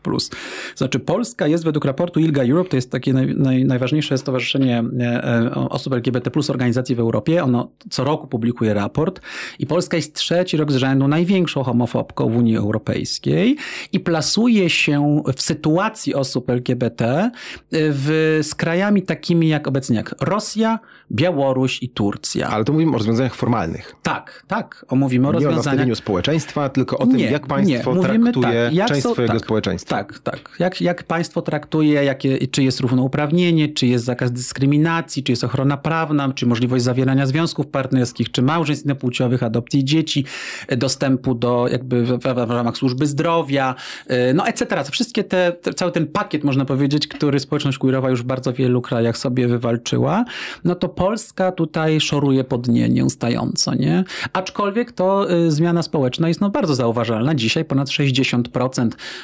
Znaczy Polska jest według raportu ILGA Europe, to jest takie naj, naj, najważniejsze stowarzyszenie e, e, osób LGBT+, organizacji w Europie, ono co roku publikuje raport i Polska jest trzeci rok z rzędu największą homofobką w Unii Europejskiej i plasuje się w sytuacji osób LGBT w, z krajami takimi jak obecnie jak Rosja, Białoruś i Turcja. Ale to mówimy o rozwiązaniach formalnych. Tak, tak, o Nie o rozwiązaniach. nastawieniu społeczeństwa, tylko o tym, Nie, jak państwo nie, mówimy traktuje tak, jak część są- swojego tak, społeczeństwa. Tak, tak. Jak, jak państwo traktuje, jakie, czy jest równouprawnienie, czy jest zakaz dyskryminacji, czy jest ochrona prawna, czy możliwość zawierania związków partnerskich, czy małżeństw płciowych, adopcji dzieci, e, dostępu do jakby w, w, w ramach służby zdrowia, e, no etc. Wszystkie te, te, cały ten pakiet, można powiedzieć, który społeczność queerowa już w bardzo wielu krajach sobie wywalczyła, no to Polska tutaj szoruje po dnie nieustająco, nie? Aczkolwiek to y, zmiana społeczna jest no bardzo zauważalna. Dzisiaj ponad 60%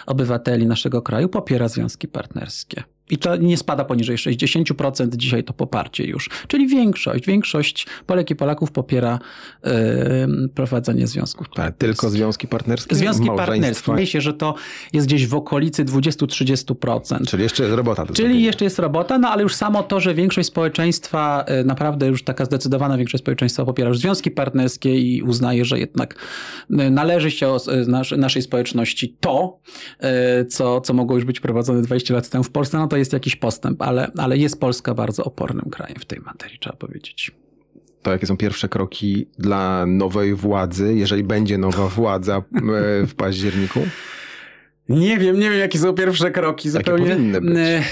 obywateli naszego kraju popiera związki partnerskie. I to nie spada poniżej 60%, dzisiaj to poparcie już. Czyli większość, większość Polek i Polaków popiera y, prowadzenie związków partnerskich. tylko związki partnerskie? Związki partnerskie. Wydaje się, że to jest gdzieś w okolicy 20-30%. Czyli jeszcze jest robota Czyli jeszcze jest robota, no ale już samo to, że większość społeczeństwa, y, naprawdę już taka zdecydowana większość społeczeństwa popiera już związki partnerskie i uznaje, że jednak y, należy się o, nasz, naszej społeczności to, co, co mogło już być prowadzone 20 lat temu w Polsce, no to jest jakiś postęp, ale, ale jest Polska bardzo opornym krajem w tej materii, trzeba powiedzieć. To jakie są pierwsze kroki dla nowej władzy, jeżeli będzie nowa władza e, w październiku? Nie wiem, nie wiem, jakie są pierwsze kroki. Jakie Zupełnie. powinny być? E,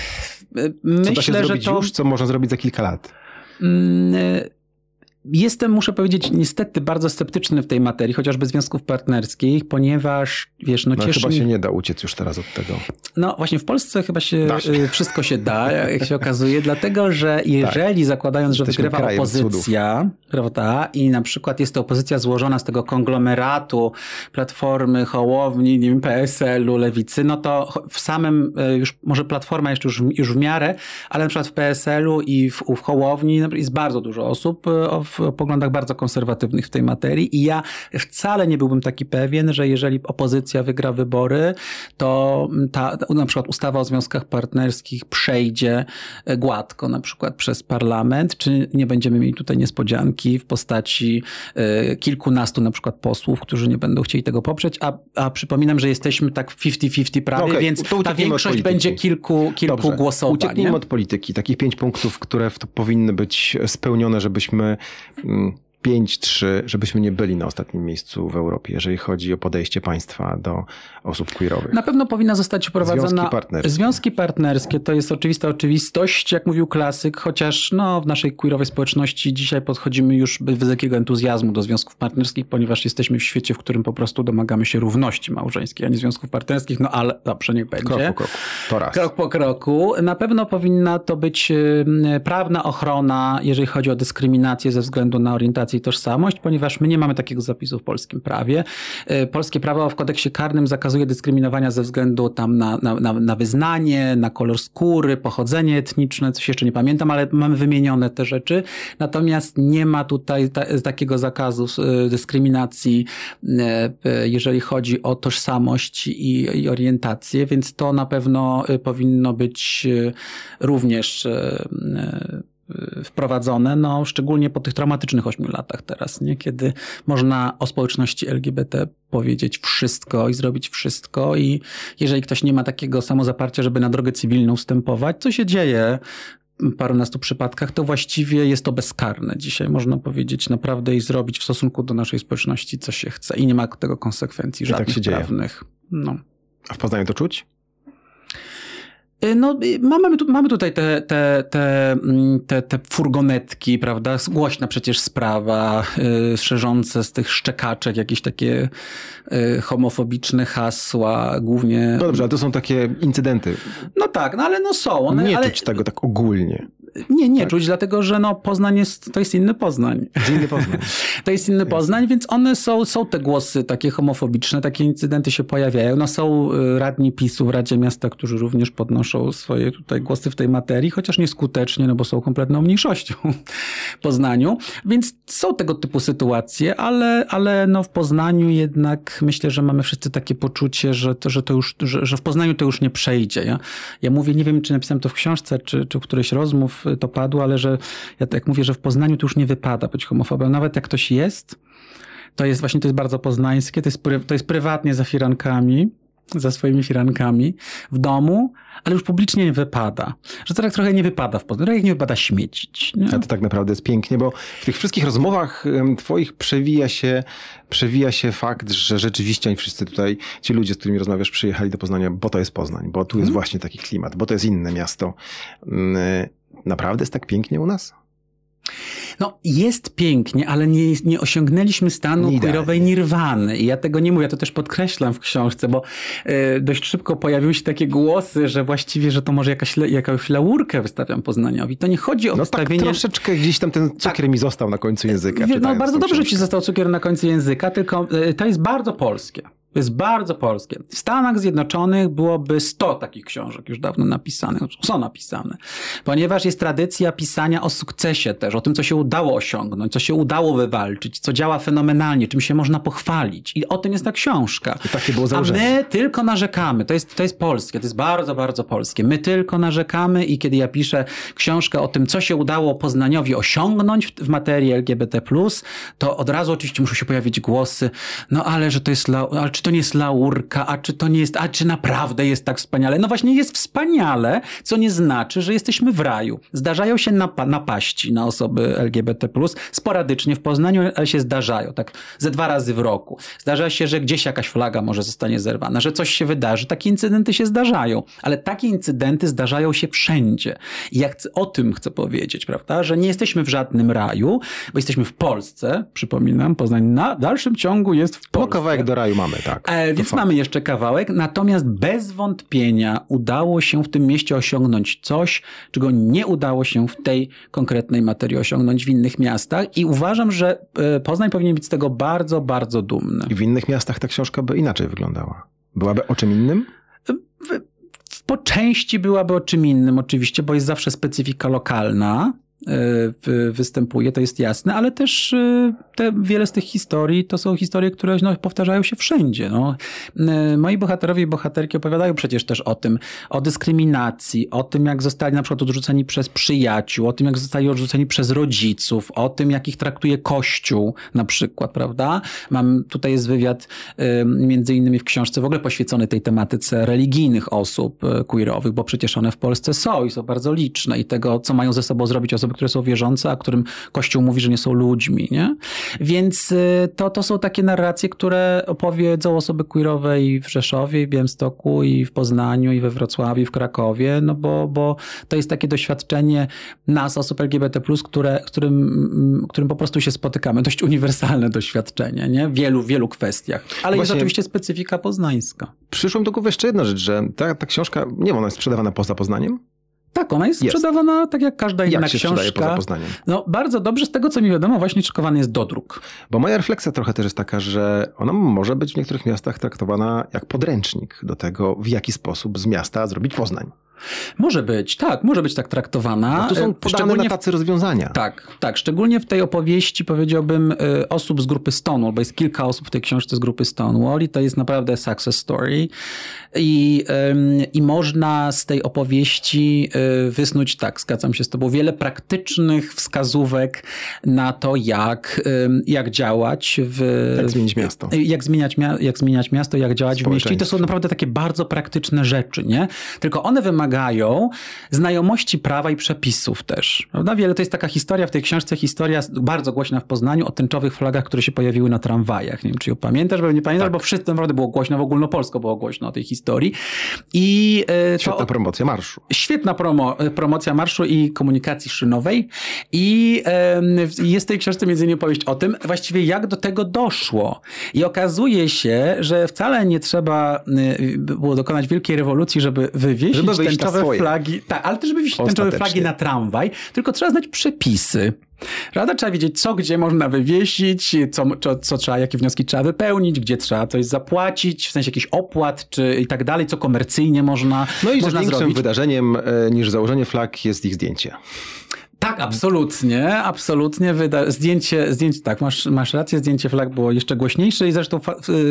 myślę, co da się że zrobić to... już, co można zrobić za kilka lat? Jestem, muszę powiedzieć, niestety bardzo sceptyczny w tej materii, chociażby związków partnerskich, ponieważ, wiesz, no, no cieszy... chyba się nie da uciec już teraz od tego. No właśnie, w Polsce chyba się. Y, wszystko się da, jak się okazuje, *laughs* dlatego, że jeżeli tak. zakładając, że Jesteśmy wygrywa opozycja, prawda, i na przykład jest to opozycja złożona z tego konglomeratu Platformy, Hołowni, nie wiem, PSL-u, Lewicy, no to w samym, y, już może Platforma jeszcze już, już w miarę, ale na przykład w PSL-u i w, w Hołowni jest bardzo dużo osób y, w poglądach bardzo konserwatywnych w tej materii i ja wcale nie byłbym taki pewien, że jeżeli opozycja wygra wybory, to ta, na przykład ustawa o związkach partnerskich przejdzie gładko, na przykład przez parlament, czy nie będziemy mieli tutaj niespodzianki w postaci e, kilkunastu na przykład posłów, którzy nie będą chcieli tego poprzeć, a, a przypominam, że jesteśmy tak 50-50 prawie, okay, więc ta większość będzie kilku, kilku Dobrze. głosowań. Ucieknijmy od polityki. Takich pięć punktów, które powinny być spełnione, żebyśmy 嗯。5-3, żebyśmy nie byli na ostatnim miejscu w Europie, jeżeli chodzi o podejście państwa do osób queerowych. Na pewno powinna zostać wprowadzona... Związki partnerskie. Związki partnerskie to jest oczywista oczywistość, jak mówił klasyk, chociaż no, w naszej queerowej społeczności dzisiaj podchodzimy już bez wielkiego entuzjazmu do związków partnerskich, ponieważ jesteśmy w świecie, w którym po prostu domagamy się równości małżeńskiej, a nie związków partnerskich, no ale dobrze, niech będzie. Krok po kroku. To raz. Krok po kroku. Na pewno powinna to być prawna ochrona, jeżeli chodzi o dyskryminację ze względu na orientację i tożsamość, ponieważ my nie mamy takiego zapisu w polskim prawie. Y, polskie prawo w kodeksie karnym zakazuje dyskryminowania ze względu tam na, na, na, na wyznanie, na kolor skóry, pochodzenie etniczne, coś jeszcze nie pamiętam, ale mamy wymienione te rzeczy. Natomiast nie ma tutaj ta, takiego zakazu y, dyskryminacji, jeżeli chodzi o tożsamość i, i orientację, więc to na pewno powinno być również wprowadzone, no szczególnie po tych traumatycznych ośmiu latach teraz, nie? kiedy można o społeczności LGBT powiedzieć wszystko i zrobić wszystko i jeżeli ktoś nie ma takiego samozaparcia, żeby na drogę cywilną wstępować, co się dzieje w parunastu przypadkach, to właściwie jest to bezkarne dzisiaj, można powiedzieć naprawdę i zrobić w stosunku do naszej społeczności, co się chce i nie ma tego konsekwencji żadnych I tak się prawnych. Dzieje. No. A w Poznaniu to czuć? Y, no, y, mamy, mamy tutaj te, te, te, mm, te, te furgonetki, prawda? Głośna przecież sprawa, yy, szerzące z tych szczekaczek jakieś takie yy, homofobiczne hasła, głównie. No dobrze, ale to są takie incydenty. No tak, no ale no są. One, Nie ale... czuć tego tak ogólnie. Nie, nie tak. czuć, dlatego że no, Poznań jest, to jest inny Poznań. Inny Poznań. *laughs* to jest inny Poznań, więc one są, są te głosy takie homofobiczne, takie incydenty się pojawiają. No są y, radni PiSu w Radzie Miasta, którzy również podnoszą swoje tutaj głosy w tej materii, chociaż nieskutecznie, no bo są kompletną mniejszością w Poznaniu. Więc są tego typu sytuacje, ale, ale no w Poznaniu jednak myślę, że mamy wszyscy takie poczucie, że to, że to już, że, że w Poznaniu to już nie przejdzie. Ja, ja mówię, nie wiem, czy napisałem to w książce, czy, czy w którejś rozmów, to padło, ale że ja tak mówię, że w Poznaniu to już nie wypada być homofobem. Nawet jak ktoś jest, to jest właśnie, to jest bardzo poznańskie, to jest, to jest prywatnie za firankami, za swoimi firankami w domu, ale już publicznie nie wypada. Że to tak trochę nie wypada w Poznaniu, jak nie wypada śmiecić. Nie? A to tak naprawdę jest pięknie, bo w tych wszystkich rozmowach twoich przewija się, przewija się fakt, że rzeczywiście oni wszyscy tutaj, ci ludzie, z którymi rozmawiasz, przyjechali do Poznania, bo to jest Poznań, bo tu jest hmm. właśnie taki klimat, bo to jest inne miasto. Naprawdę jest tak pięknie u nas? No, jest pięknie, ale nie, nie osiągnęliśmy stanu queerowej nirwany. I ja tego nie mówię, ja to też podkreślam w książce, bo y, dość szybko pojawiły się takie głosy, że właściwie, że to może jakaś, jakąś laurkę wystawiam Poznaniowi. To nie chodzi o no wystawienie... tak troszeczkę gdzieś tam ten cukier tak. mi został na końcu języka. No bardzo dobrze książkę. ci został cukier na końcu języka, tylko y, to jest bardzo polskie. To jest bardzo polskie. W Stanach Zjednoczonych byłoby 100 takich książek już dawno napisanych, są napisane, ponieważ jest tradycja pisania o sukcesie też, o tym, co się udało osiągnąć, co się udało wywalczyć, co działa fenomenalnie, czym się można pochwalić. I o tym jest ta książka. I takie było A my tylko narzekamy. To jest, to jest polskie, to jest bardzo, bardzo polskie. My tylko narzekamy i kiedy ja piszę książkę o tym, co się udało Poznaniowi osiągnąć w, w materii LGBT+, to od razu oczywiście muszą się pojawić głosy, no ale że to jest, ale czy to nie jest laurka, a czy to nie jest, a czy naprawdę jest tak wspaniale? No właśnie jest wspaniale, co nie znaczy, że jesteśmy w raju. Zdarzają się napa napaści na osoby LGBT+, sporadycznie w Poznaniu się zdarzają, tak ze dwa razy w roku. Zdarza się, że gdzieś jakaś flaga może zostanie zerwana, że coś się wydarzy. Takie incydenty się zdarzają, ale takie incydenty zdarzają się wszędzie. I ja chcę, o tym chcę powiedzieć, prawda, że nie jesteśmy w żadnym raju, bo jesteśmy w Polsce, przypominam, Poznań na dalszym ciągu jest w Polsce. No kawałek do raju mamy, tak. E, więc mamy jeszcze kawałek, natomiast bez wątpienia udało się w tym mieście osiągnąć coś, czego nie udało się w tej konkretnej materii osiągnąć w innych miastach i uważam, że e, Poznań powinien być z tego bardzo, bardzo dumny. I w innych miastach ta książka by inaczej wyglądała. Byłaby o czym innym? Po części byłaby o czym innym, oczywiście, bo jest zawsze specyfika lokalna. E, występuje, to jest jasne, ale też e, te, wiele z tych historii to są historie, które no, powtarzają się wszędzie. No. E, moi bohaterowie i bohaterki opowiadają przecież też o tym, o dyskryminacji, o tym, jak zostali na przykład odrzuceni przez przyjaciół, o tym, jak zostali odrzuceni przez rodziców, o tym, jak ich traktuje Kościół na przykład, prawda? Mam, tutaj jest wywiad między innymi w książce w ogóle poświęcony tej tematyce religijnych osób queerowych, bo przecież one w Polsce są i są bardzo liczne i tego, co mają ze sobą zrobić osoby, które są wierzące, a którym Kościół mówi, że nie są ludźmi, nie? Więc y, to, to są takie narracje, które opowiedzą osoby queerowe i w Rzeszowie, i w Białymstoku, i w Poznaniu, i we Wrocławiu, i w Krakowie, no bo, bo to jest takie doświadczenie nas, osób LGBT+, które, którym, którym po prostu się spotykamy. Dość uniwersalne doświadczenie, nie? W wielu, wielu kwestiach. Ale Właśnie jest oczywiście specyfika poznańska. Przyszło mi do głowy jeszcze jedna rzecz, że ta, ta książka, nie wiem, ona jest sprzedawana poza Poznaniem? Tak, ona jest, jest, sprzedawana tak jak każda inna jak się książka. poza Poznaniem? No bardzo dobrze, z tego co mi wiadomo, właśnie szykowany jest dodruk. Bo moja refleksja trochę też jest taka, że ona może być w niektórych miastach traktowana jak podręcznik do tego, w jaki sposób z miasta zrobić Poznań. Może być, tak, może być tak traktowana. No tu są e, podane na tacy rozwiązania. Tak, tak. Szczególnie w tej opowieści powiedziałbym e, osób z grupy Stonewall, bo jest kilka osób w tej książce z grupy Stonewall i to jest naprawdę success story. I, i można z tej opowieści e, wysnuć, tak, zgadzam się z tobą, wiele praktycznych wskazówek na to, jak, jak działać w... Jak zmienić miasto. Jak zmieniać, jak zmieniać miasto, jak działać w mieście. I to są naprawdę takie bardzo praktyczne rzeczy, nie? Tylko one wymagają wymagają znajomości prawa i przepisów też. Prawda? Wiele to jest taka historia w tej książce, historia bardzo głośna w Poznaniu o tęczowych flagach, które się pojawiły na tramwajach. Nie wiem, czy ją pamiętasz, bo nie pamiętasz, tak. bo wszyscy naprawdę było głośno, w ogólnopolsko było głośno o tej historii. I e, to, Świetna promocja marszu. Świetna promo, e, promocja marszu i komunikacji szynowej. I e, jest w tej książce między innymi opowieść o tym, właściwie jak do tego doszło. I okazuje się, że wcale nie trzeba było dokonać wielkiej rewolucji, żeby wywieźć żeby ten tęczowe flagi, tak, ale też żeby wisieć tęczowe flagi na tramwaj, tylko trzeba znać przepisy. Rada trzeba wiedzieć, co gdzie można wywiesić, co, co, co, trzeba, jakie wnioski trzeba wypełnić, gdzie trzeba coś zapłacić, w sensie jakichś opłat czy i tak dalej, co komercyjnie można No i można że większym wydarzeniem e, niż założenie flag jest ich zdjęcie. Tak, absolutnie, absolutnie. Wyda zdjęcie, zdjęcie, tak, masz, masz rację, zdjęcie flag było jeszcze głośniejsze i zresztą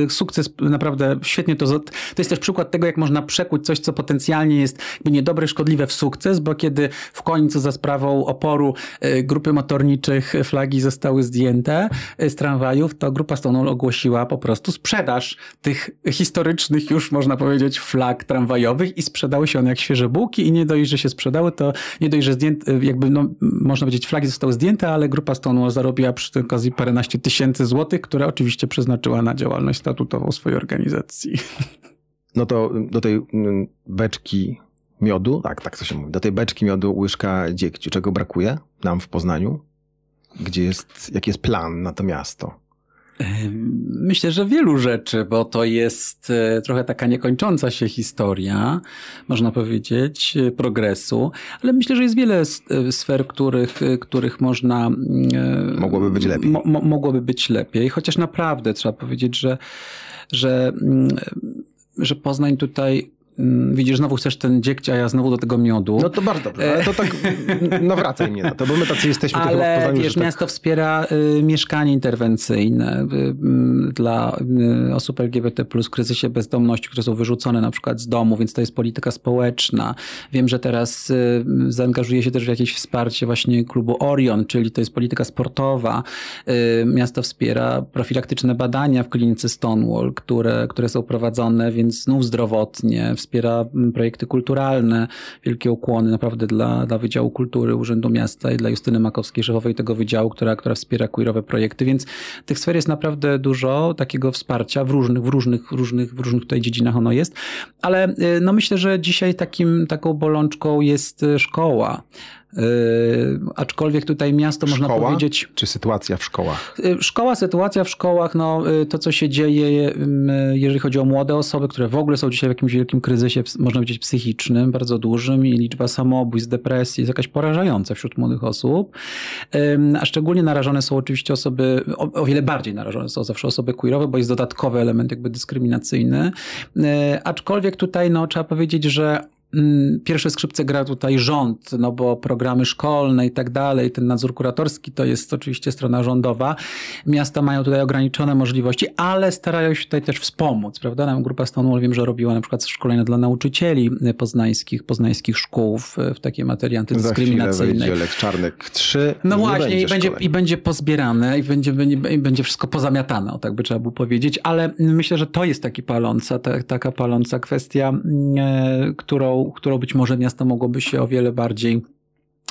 sukces naprawdę świetnie to, to jest też przykład tego, jak można przekuć coś, co potencjalnie jest niedobre, szkodliwe w sukces, bo kiedy w końcu za sprawą oporu y, grupy motorniczych flagi zostały zdjęte y, z tramwajów, to grupa Stonewall ogłosiła po prostu sprzedaż tych historycznych już, można powiedzieć, flag tramwajowych i sprzedały się one jak świeże bułki i nie dość, że się sprzedały, to nie dość, że zdjęte, jakby no, można powiedzieć, flagi zostały zdjęte, ale grupa Stonewall zarobiła przy tej okazji paręnaście tysięcy złotych, które oczywiście przeznaczyła na działalność statutową swojej organizacji. *laughs* No to do tej mm, beczki miodu, tak, tak to się mówi, do tej beczki miodu łyżka dziegciu, czego brakuje nam w Poznaniu? Gdzie jest, jaki jest plan na to miasto? Myślę, że wielu rzeczy, bo to jest e, trochę taka niekończąca się historia, można powiedzieć, e, progresu, ale myślę, że jest wiele e, sfer, których, których można. Mogłoby być lepiej. Mo, mogłoby być lepiej, chociaż naprawdę trzeba powiedzieć, że, że, mm, że Poznań tutaj widzisz, znowu chcesz ten dziegcia, a ja znowu do tego miodu. No to bardzo dobrze, ale to tak, no wracaj mnie na to, bo my tacy jesteśmy ale, trochę w Poznaniu, wiesz, tak- miasto wspiera y, mieszkanie interwencyjne y, y, dla y, osób LGBT+, w kryzysie bezdomności, które są wyrzucone na przykład z domu, więc to jest polityka społeczna. Wiem, że teraz y, zaangażuje się też w jakieś wsparcie właśnie klubu Orion, czyli to jest polityka sportowa. Y, miasto wspiera profilaktyczne badania w klinice Stonewall, które, które są prowadzone, więc znów zdrowotnie, wspiera mm, projekty kulturalne. Wielkie ukłony naprawdę dla, dla Wydziału Kultury Urzędu Miasta i dla Justyny Makowskiej, szefowej tego wydziału, która, która wspiera queerowe projekty, więc tych sfer jest naprawdę dużo takiego wsparcia w różnych, w różnych, różnych, w różnych tutaj dziedzinach ono jest, ale y, no myślę, że dzisiaj takim, taką bolączką jest y, szkoła. Yy, aczkolwiek tutaj miasto można Szkoła? powiedzieć. Czy sytuacja w szkołach? Y, Szkoła, sytuacja w szkołach, no y, to co się dzieje, ym, jeżeli chodzi o młode osoby, które w ogóle są dzisiaj w jakimś wielkim kryzysie, można powiedzieć psychicznym, bardzo dużym i liczba samobójstw, depresji jest jakaś porażająca wśród młodych osób. Ym, A szczególnie narażone są oczywiście osoby, o, o wiele bardziej narażone są zawsze osoby queerowe, bo jest dodatkowy element jakby dyskryminacyjny. Y, Aczkolwiek tutaj no, trzeba powiedzieć, że Pierwsze skrzypce gra tutaj rząd, no bo programy szkolne i tak dalej, ten nadzór kuratorski to jest oczywiście strona rządowa. Miasta mają tutaj ograniczone możliwości, ale starają się tutaj też wspomóc, prawda? Nam grupa Stonewall wiem, że robiła na przykład szkolenia dla nauczycieli poznańskich, poznańskich szkół w, w takiej materii antydyskryminacyjnej. Lek Czarnek 3. No nie właśnie, i będzie, szkoleń. i będzie pozbierane, i będzie, będzie, i będzie wszystko pozamiatane, o tak by trzeba było powiedzieć, ale myślę, że to jest taki paląca, ta, taka paląca kwestia, e, którą, którą być może miasto mogłoby się o wiele bardziej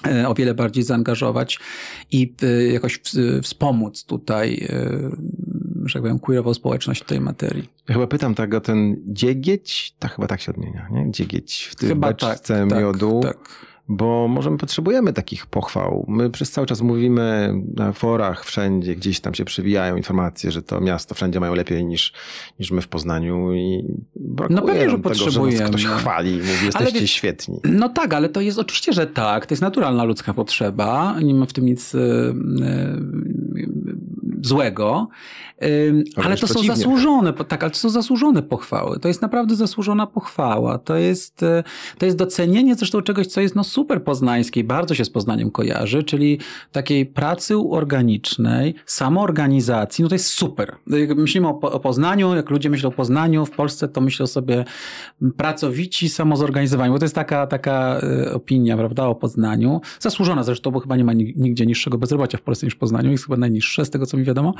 e, o wiele bardziej zaangażować i e, jakoś wspomóc tutaj, e, że tak powiem, queerową społeczność w tej materii. Ja chyba pytam tak o ten dziegieć, tak chyba tak się odmienia, nie? Dziegieć w tej Chyba beczce tak, tak, miodu. tak. Bo może my potrzebujemy takich pochwał. My przez cały czas mówimy na forach, wszędzie, gdzieś tam się przywijają informacje, że to miasto wszędzie mają lepiej niż, niż my w Poznaniu i brakuje No pewnie, że tego, że potrzebujemy. ktoś chwali i mówi, jesteście wiesz- świetni. No tak, ale to jest oczywiście, że tak. To jest naturalna ludzka potrzeba. Nie ma w tym nic e, e, złego. Ale to są zasłużone, tak, ale to są zasłużone pochwały. To jest naprawdę zasłużona pochwała. To jest, e, to jest docenienie zresztą czegoś, co jest no super poznańskie i bardzo się z Poznaniem kojarzy, czyli takiej pracy organicznej, samoorganizacji. No to jest super. Jak myślimy o, o Poznaniu, jak ludzie myślą o Poznaniu w Polsce, to myślą sobie pracowici, samozorganizowani, bo to jest taka, taka e, opinia, prawda, o Poznaniu. Zasłużona zresztą, bo chyba nie ma nig- nigdzie niższego bezrobocia w Polsce niż w Poznaniu. Jest chyba najniższe, z tego co mi wiadomo.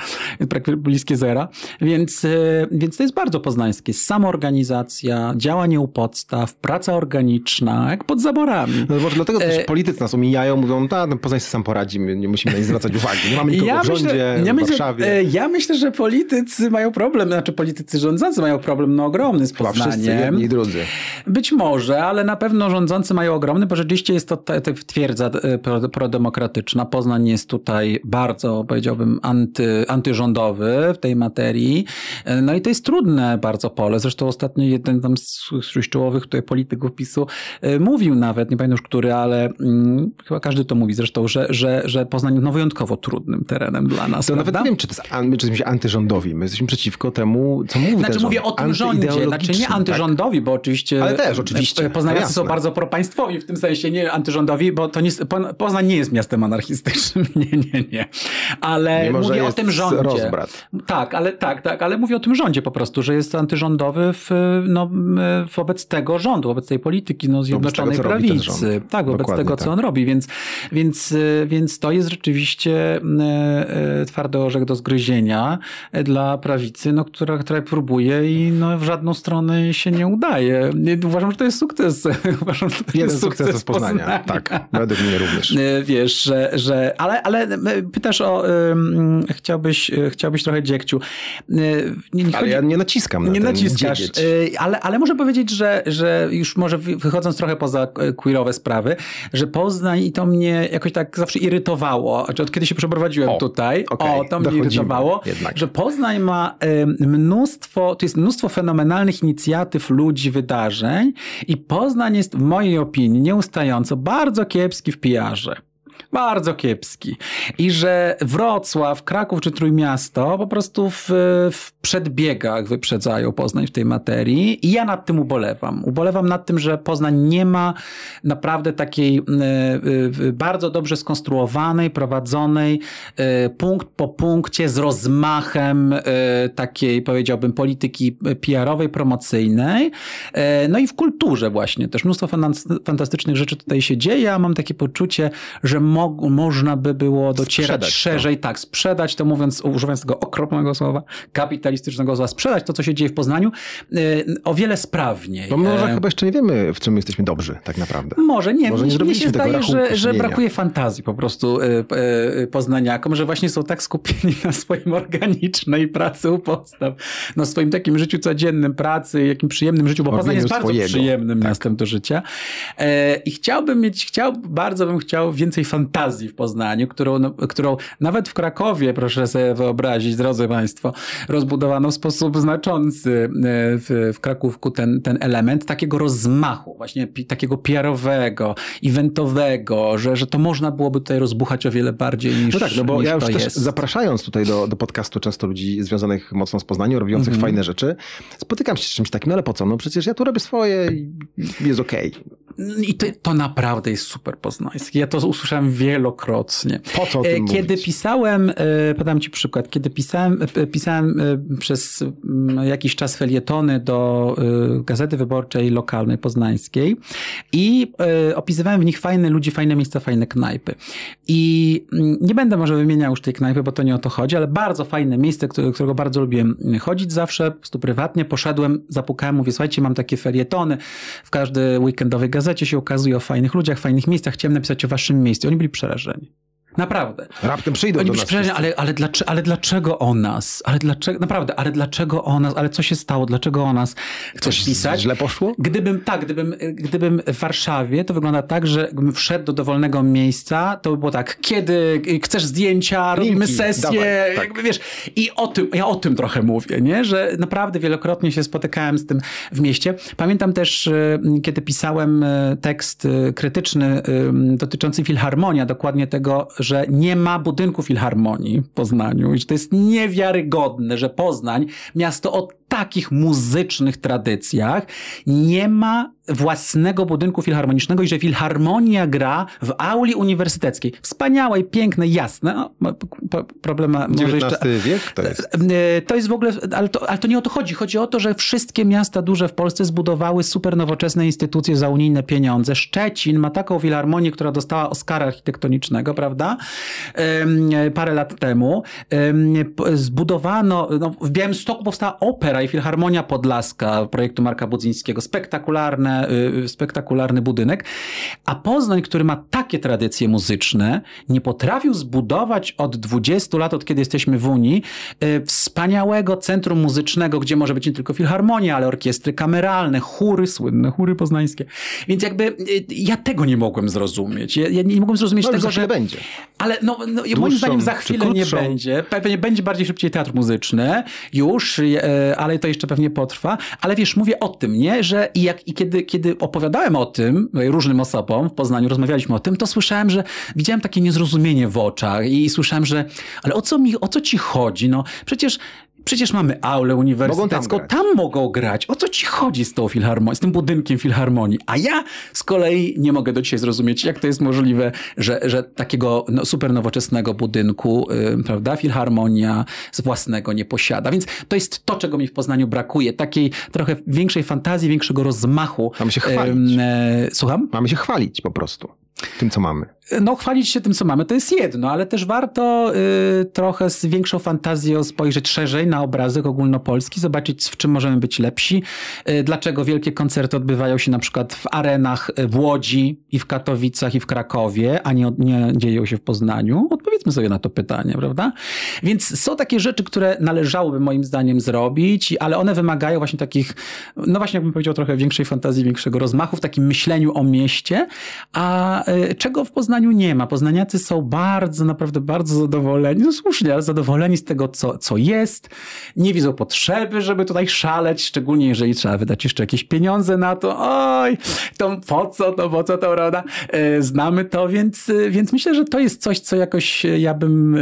Praktycznie bliskie zera. Więc, e, więc to jest bardzo poznańskie. Samoorganizacja, działanie u podstaw, praca organiczna, jak pod zaborami. No może dlatego też E, politycy nas omijają, mówią, ta, no Poznań sobie sam poradzi, my nie musimy zwracać uwagi. Nie mamy nikogo w rządzie, ja w myślę, Warszawie. e, ja myślę, że politycy mają problem, znaczy politycy rządzący mają problem no, ogromny z Chyba wszyscy Poznaniem. jedni i drudzy. Być może, ale na pewno rządzący mają ogromny, bo rzeczywiście jest to twierdza pro- prodemokratyczna. Poznań jest tutaj bardzo, powiedziałbym, anty, antyrządowy w tej materii. E, No i to jest trudne bardzo pole. Zresztą ostatnio jeden tam z, z czołowych tutaj polityków PiSu e, mówił nawet, nie pamiętam już który, ale mm, chyba każdy to mówi zresztą, że, że, że Poznań jest no wyjątkowo trudnym terenem dla nas. To nawet nie wiem, czy to jest, an- jesteśmy antyrządowi. My jesteśmy przeciwko temu, co mówi Znaczy mówię o tym rządzie, znaczy nie Antyideologiczny, antyrządowi, bo oczywiście... Ale też, oczywiście, e, są bardzo propaństwowi w tym sensie, nie antyrządowi, bo to nie, Poznań nie jest miastem anarchistycznym, *laughs* nie, nie, nie. Ale że mówię o jest tym rządzie. rozbrat. Tak, ale tak, tak, ale mówię o tym rządzie po prostu, że jest antyrządowy w, no, wobec tego rządu, wobec tej polityki no, Zjednoczonej tego, Prawicy. Tak, wobec Dokładnie tego, tak. co on robi, więc, więc, więc to jest rzeczywiście e, e, twardy orzech do zgryzienia dla prawicy, no, która, która próbuje i no, w żadną stronę się nie udaje. Uważam, że to jest sukces. *laughs* Uważam, że to Jeden jest z sukcesów Poznania. Tak, według mnie również. E, Wiesz, że, że ale, ale pytasz o, chciałbyś, e, chciałbyś trochę dziegciu. E, Nie, nie Ale chodzi- ja nie naciskam na nie naciskasz, y, ale, ale muszę powiedzieć, że, że już może wy- wychodząc trochę poza e, queerowe sprawy, że Poznań i to mnie jakoś tak zawsze irytowało, znaczy od kiedy się przeprowadziłem O, tutaj, okej, o, to mnie irytowało, jednak. że Poznań ma mnóstwo, to jest mnóstwo fenomenalnych inicjatyw ludzi, wydarzeń i Poznań jest w mojej opinii nieustająco bardzo kiepski w PR-ze. Bardzo kiepski. I że Wrocław, Kraków czy Trójmiasto po prostu w, w przedbiegach wyprzedzają Poznań w tej materii i ja nad tym ubolewam. Ubolewam nad tym, że Poznań nie ma naprawdę takiej y, y, bardzo dobrze skonstruowanej, prowadzonej y, punkt po punkcie z rozmachem takiej powiedziałbym polityki PR-owej, promocyjnej. No i w kulturze właśnie też mnóstwo fantastycznych rzeczy tutaj się dzieje, a mam takie poczucie, że mo można by było docierać sprzedać szerzej, to. tak, sprzedać to mówiąc, używając tego okropnego słowa, kapitalistycznego słowa, sprzedać to, co się dzieje w Poznaniu o wiele sprawniej. Bo może e... chyba jeszcze nie wiemy, w czym jesteśmy dobrzy tak naprawdę. Może nie, może nie mi się zdaje, że, że brakuje fantazji po prostu e, e, poznaniakom, że właśnie są tak skupieni *laughs* na swoim organicznej pracy u podstaw, na swoim takim życiu codziennym pracy, jakim przyjemnym życiu, bo Poznań jest bardzo swojego. przyjemnym tak. miastem do życia. I chciałbym mieć, chciał, bardzo bym chciał więcej fantazji w Poznaniu, którą, no, którą nawet w Krakowie, proszę sobie wyobrazić, drodzy Państwo, rozbudowano w sposób znaczący w, w Krakówku ten, ten element takiego rozmachu, właśnie takiego PR-owego, eventowego, że, że to można byłoby tutaj rozbuchać o wiele bardziej niż No tak, no bo ja już też zapraszając tutaj do, do podcastu często ludzi związanych mocno z Poznaniem, robiących mm -hmm. fajne rzeczy, spotykam się z czymś takim, no ale po co? No przecież ja tu robię swoje i jest okej. Okay. I to, to naprawdę jest super poznańskie. Ja to usłyszałem wielokrotnie. Po co o tym e, Kiedy mówić? pisałem, e, podam ci przykład, kiedy pisałem, e, pisałem przez mm, jakiś czas felietony do Gazety Wyborczej lokalnej poznańskiej i opisywałem w nich fajne ludzi, fajne miejsca, fajne knajpy. I mm, nie będę może wymieniał już tej knajpy, bo to nie o to chodzi, ale bardzo fajne miejsce, którego bardzo lubię chodzić zawsze, po prostu prywatnie. Poszedłem, zapukałem, mówię, słuchajcie, mam takie felietony, w każdej weekendowej gazecie się ukazuje o fajnych ludziach, fajnych miejscach, chciałem napisać o waszym miejscu. Oni byli przerażeni. Naprawdę. Raptem przyjdą Oni do nas. Ale, ale, dlaczego, ale dlaczego o nas? Ale dlaczego, naprawdę, ale dlaczego o nas? Ale co się stało? Dlaczego o nas chcesz Coś pisać? źle poszło? Gdybym, tak, gdybym, gdybym w Warszawie, to wygląda tak, że gdybym wszedł do dowolnego miejsca, to by było tak, kiedy chcesz zdjęcia, Linki, robimy sesję, dawaj, tak. jakby wiesz. I o tym, ja o tym trochę mówię, nie? Że naprawdę wielokrotnie się spotykałem z tym w mieście. Pamiętam też, e, kiedy pisałem e, tekst krytyczny dotyczący Filharmonia, dokładnie tego, że nie ma budynku filharmonii w Poznaniu i że to jest niewiarygodne, że Poznań, miasto o takich muzycznych tradycjach, nie ma własnego budynku filharmonicznego i że filharmonia gra w auli uniwersyteckiej. Wspaniałej, pięknej, jasne. No, problema może jeszcze... wiek to jest? E, to jest w ogóle, ale to, ale to nie o to chodzi. Chodzi o to, że wszystkie miasta duże w Polsce zbudowały super nowoczesne instytucje za unijne pieniądze. Szczecin ma taką filharmonię, która dostała Oscara architektonicznego, prawda? Parę lat temu. Zbudowano, no, w Białymstoku powstała opera i Filharmonia Podlaska projektu Marka Budzyńskiego. Spektakularne, y, spektakularny budynek. A Poznań, który ma takie tradycje muzyczne, nie potrafił zbudować od 20 lat, od kiedy jesteśmy w Unii, y, wspaniałego centrum muzycznego, gdzie może być nie tylko filharmonia, ale orkiestry kameralne, chóry, słynne chóry poznańskie. Więc jakby y, ja tego nie mogłem zrozumieć. Ja, ja nie mogłem zrozumieć no, tego, że... będzie. Ale no, no moim zdaniem za chwilę nie będzie. Pewnie będzie bardziej szybciej teatr muzyczny już, ale to jeszcze pewnie potrwa, ale wiesz, mówię o tym, nie, że i, jak, i kiedy, kiedy opowiadałem o tym różnym osobom w Poznaniu, rozmawialiśmy o tym, to słyszałem, że widziałem takie niezrozumienie w oczach i słyszałem, że ale o co mi, o co ci chodzi? No przecież Przecież mamy aulę uniwersytecką, mogą tam, tam, mogą grać. O co ci chodzi z tą filharmonią, z tym budynkiem filharmonii? A ja z kolei nie mogę do dzisiaj zrozumieć, jak to jest możliwe, że, że takiego no, super nowoczesnego budynku, yy, prawda, filharmonia z własnego nie posiada. Więc to jest to, czego mi w Poznaniu brakuje. Takiej trochę większej fantazji, większego rozmachu. Mamy się chwalić. Yy, słucham? Mamy się chwalić po prostu tym, co mamy. No, chwalić się tym, co mamy, to jest jedno, ale też warto y, trochę z większą fantazją spojrzeć szerzej na obrazek ogólnopolski, zobaczyć, w czym możemy być lepsi, y, dlaczego wielkie koncerty odbywają się na przykład w arenach w Łodzi i w Katowicach i w Krakowie, a nie, nie dzieją się w Poznaniu. Odpowiedzmy sobie na to pytanie, prawda? Więc są takie rzeczy, które należałoby moim zdaniem zrobić, ale one wymagają właśnie takich, no właśnie jakbym powiedział, trochę większej fantazji, większego rozmachu w takim myśleniu o mieście, a czego w Poznaniu nie ma. Poznaniacy są bardzo, naprawdę bardzo zadowoleni, no słusznie, ale zadowoleni z tego, co, co jest. Nie widzą potrzeby, żeby tutaj szaleć, szczególnie jeżeli trzeba wydać jeszcze jakieś pieniądze na to. Oj, to po co, to po co to, prawda? E, znamy to, więc, więc myślę, że to jest coś, co jakoś ja bym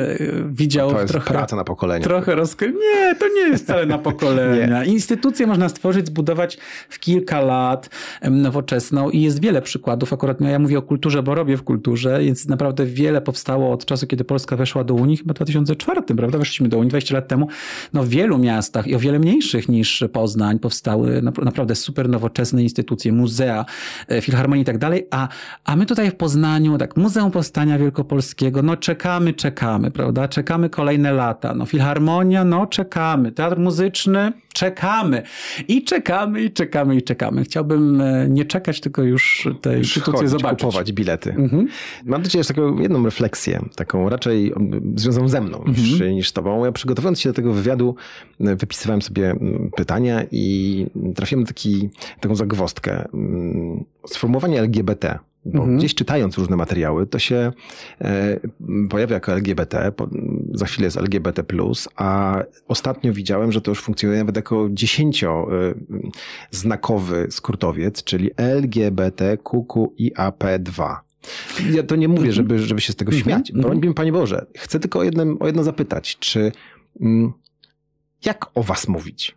widział to jest trochę... praca na pokolenie. Trochę rozkry... Nie, to nie jest wcale na *laughs* pokolenia. Instytucje można stworzyć, zbudować w kilka lat nowoczesną i jest wiele przykładów. Akurat ja mówię o kulturze, bo robię w kulturze, więc naprawdę wiele powstało od czasu, kiedy Polska weszła do Unii, chyba w 2004, prawda? Weszliśmy do Unii 20 lat temu. No w wielu miastach i o wiele mniejszych niż Poznań powstały naprawdę super nowoczesne instytucje, muzea, e, filharmonii i tak dalej, a, a my tutaj w Poznaniu, tak, Muzeum Powstania Wielkopolskiego, no czekamy, czekamy, prawda? Czekamy kolejne lata. No filharmonia, no czekamy. Teatr muzyczny, czekamy. I czekamy, i czekamy, i czekamy. Chciałbym e, nie czekać, tylko już te instytucje zobaczyć. kupować bilety. Mhm. Mam do ciebie jeszcze taką jedną refleksję, taką raczej związaną ze mną niż, mhm. niż z tobą. Ja przygotowując się do tego wywiadu, wypisywałem sobie pytania i trafiłem na taki, taką zagwostkę. Sformułowanie LGBT bo mhm. gdzieś czytając różne materiały, to się e, pojawia jako LGBT, po, za chwilę jest LGBT+, a ostatnio widziałem, że to już funkcjonuje nawet jako dziesięcioznakowy skrótowiec, czyli LGBTQQIAP2. Ja to nie mówię, żeby, żeby się z tego mhm. śmiać. Mhm. Panie Boże, chcę tylko o, jednym, o jedno zapytać. Czy mm, jak o was mówić?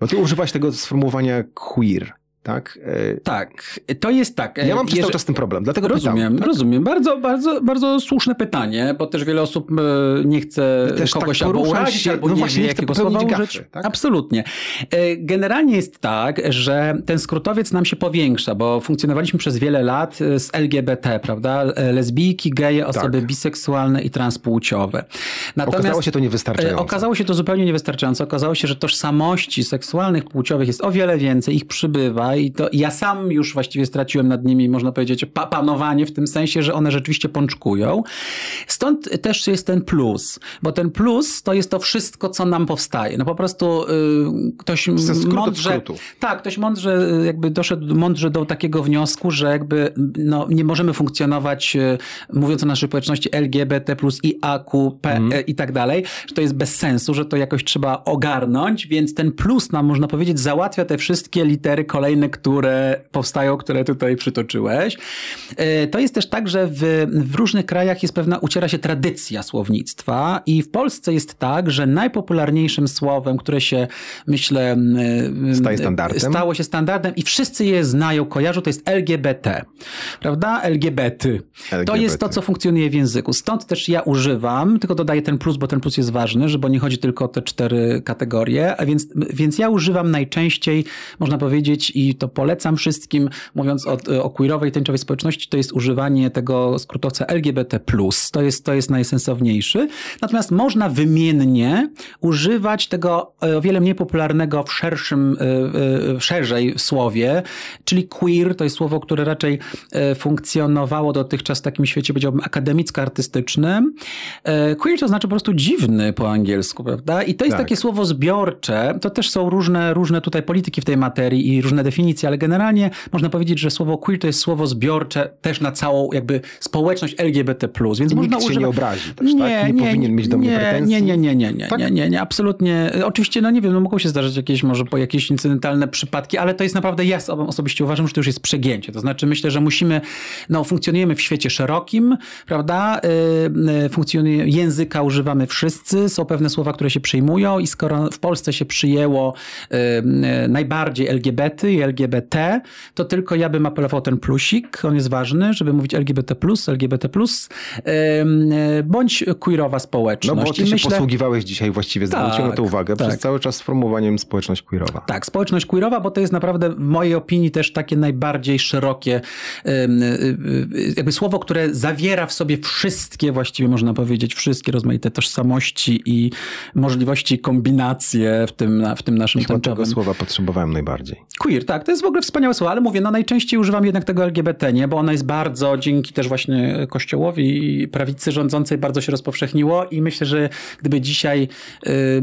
Bo ty używasz tego sformułowania queer tak? E, tak, to jest tak. Ja mam przez cały czas ten problem, dlatego Rozumiem, tak? rozumiem. Bardzo, bardzo, bardzo słuszne pytanie, bo też wiele osób e, nie chce też kogoś tak albo urazić, się, albo no nie wie, jakiego słowa użyć. Tak? Absolutnie. E, generalnie jest tak, że ten skrótowiec nam się powiększa, bo funkcjonowaliśmy przez wiele lat z LGBT, prawda? Lesbijki, geje, osoby tak. biseksualne i transpłciowe. Natomiast okazało się to niewystarczająco. Okazało się to zupełnie niewystarczająco. Okazało się, że tożsamości seksualnych, płciowych jest o wiele więcej, ich przybywa i to ja sam już właściwie straciłem nad nimi, można powiedzieć, panowanie w tym sensie, że one rzeczywiście pączkują. Stąd też jest ten plus, bo ten plus to jest to wszystko, co nam powstaje. No po prostu y, ktoś mądrze, tak, ktoś mądrze y, jakby doszedł mądrze do takiego wniosku, że jakby no, nie możemy funkcjonować, y, mówiąc o naszej społeczności LGBT plus i AQ, P mm. i tak dalej, że to jest bez sensu, że to jakoś trzeba ogarnąć, więc ten plus nam, można powiedzieć, załatwia te wszystkie litery kolejne które powstają, które tutaj przytoczyłeś. E, to jest też tak, że w, w różnych krajach jest pewna, uciera się tradycja słownictwa i w Polsce jest tak, że najpopularniejszym słowem, które się, myślę, Staje standardem. stało się standardem i wszyscy je znają, kojarzą, to jest LGBT. Prawda? LGBT. LGBT. To jest to, co funkcjonuje w języku. Stąd też ja używam, tylko dodaję ten plus, bo ten plus jest ważny, że bo nie chodzi tylko o te cztery kategorie, a więc, więc ja używam najczęściej, można powiedzieć, i to polecam wszystkim, mówiąc o, o queerowej, tęczowej społeczności, to jest używanie tego skrótowca LGBT+. To jest, to jest najsensowniejszy. Natomiast można wymiennie używać tego e, o wiele mniej popularnego w szerszym, e, e, szerzej słowie, czyli queer, to jest słowo, które raczej funkcjonowało dotychczas w takim świecie, powiedziałbym, akademicko-artystycznym. Queer to znaczy po prostu dziwny po angielsku, prawda? I to jest tak. takie słowo zbiorcze. To też są różne, różne tutaj polityki w tej materii i różne definicje definicje, ale generalnie można powiedzieć, że słowo queer to jest słowo zbiorcze też na całą jakby społeczność LGBT+. Więc I można nikt się nie obrazi też, nie, tak? Nie, nie powinien mieć do mnie nie, pretensji? Nie, nie, nie, nie, nie, tak? nie, nie, nie, absolutnie. Oczywiście, no nie wiem, no mogą się zdarzyć jakieś może po jakieś incydentalne przypadki, ale to jest naprawdę, ja osobiście uważam, że to już jest przegięcie. To znaczy myślę, że musimy, no funkcjonujemy w świecie szerokim, prawda? Yy, funkcjonuje, języka używamy wszyscy, są pewne słowa, które się przyjmują i skoro w Polsce się przyjęło yy, najbardziej LGBT i LGBT, to tylko ja bym apelował ten plusik, on jest ważny, żeby mówić LGBT+, LGBT+, bądź queerowa społeczność. No bo ty I się myślę... posługiwałeś dzisiaj właściwie, tak, zwróciłem na to uwagę, tak. przez cały czas sformułowaniem społeczność queerowa. Tak, społeczność queerowa, bo to jest naprawdę w mojej opinii też takie najbardziej szerokie y, y, jakby słowo, które zawiera w sobie wszystkie, właściwie można powiedzieć, wszystkie rozmaite tożsamości i możliwości kombinacje w tym, w tym naszym Chyba tego słowa potrzebowałem najbardziej. Queer, tak tak, to jest w ogóle wspaniałe słowo, ale mówię, no najczęściej używam jednak tego LGBT, nie? Bo ono jest bardzo, dzięki też właśnie kościołowi i prawicy rządzącej bardzo się rozpowszechniło i myślę, że gdyby dzisiaj y, y,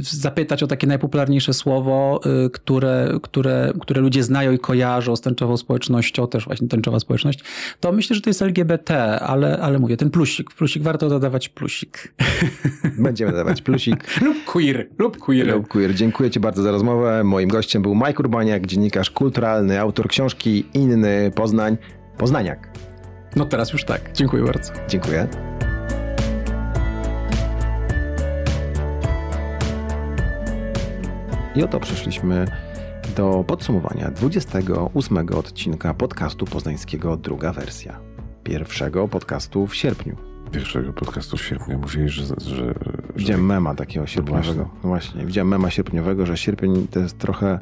zapytać o takie najpopularniejsze słowo, y, które, które, które ludzie znają i kojarzą z tęczową społecznością, też właśnie tęczowa społeczność, to myślę, że to jest LGBT, ale, ale mówię, ten plusik, plusik, warto dodawać plusik. *laughs* Będziemy dodawać plusik. lub queer, lub queer. Lub queer. Dziękuję Ci bardzo za rozmowę. Moim gościem był Mike Urbaniak, dziennikarz kulturalny, autor książki Inny Poznań. Poznaniak. No teraz już tak. Dziękuję bardzo. Dziękuję. I oto przyszliśmy do podsumowania 28 odcinka podcastu poznańskiego Druga Wersja. Pierwszego podcastu w sierpniu. Pierwszego podcastu w sierpniu mówiłeś, że... że widziałem mema takiego sierpniowego. Właśnie. No właśnie, widziałem mema sierpniowego, że sierpień to jest trochę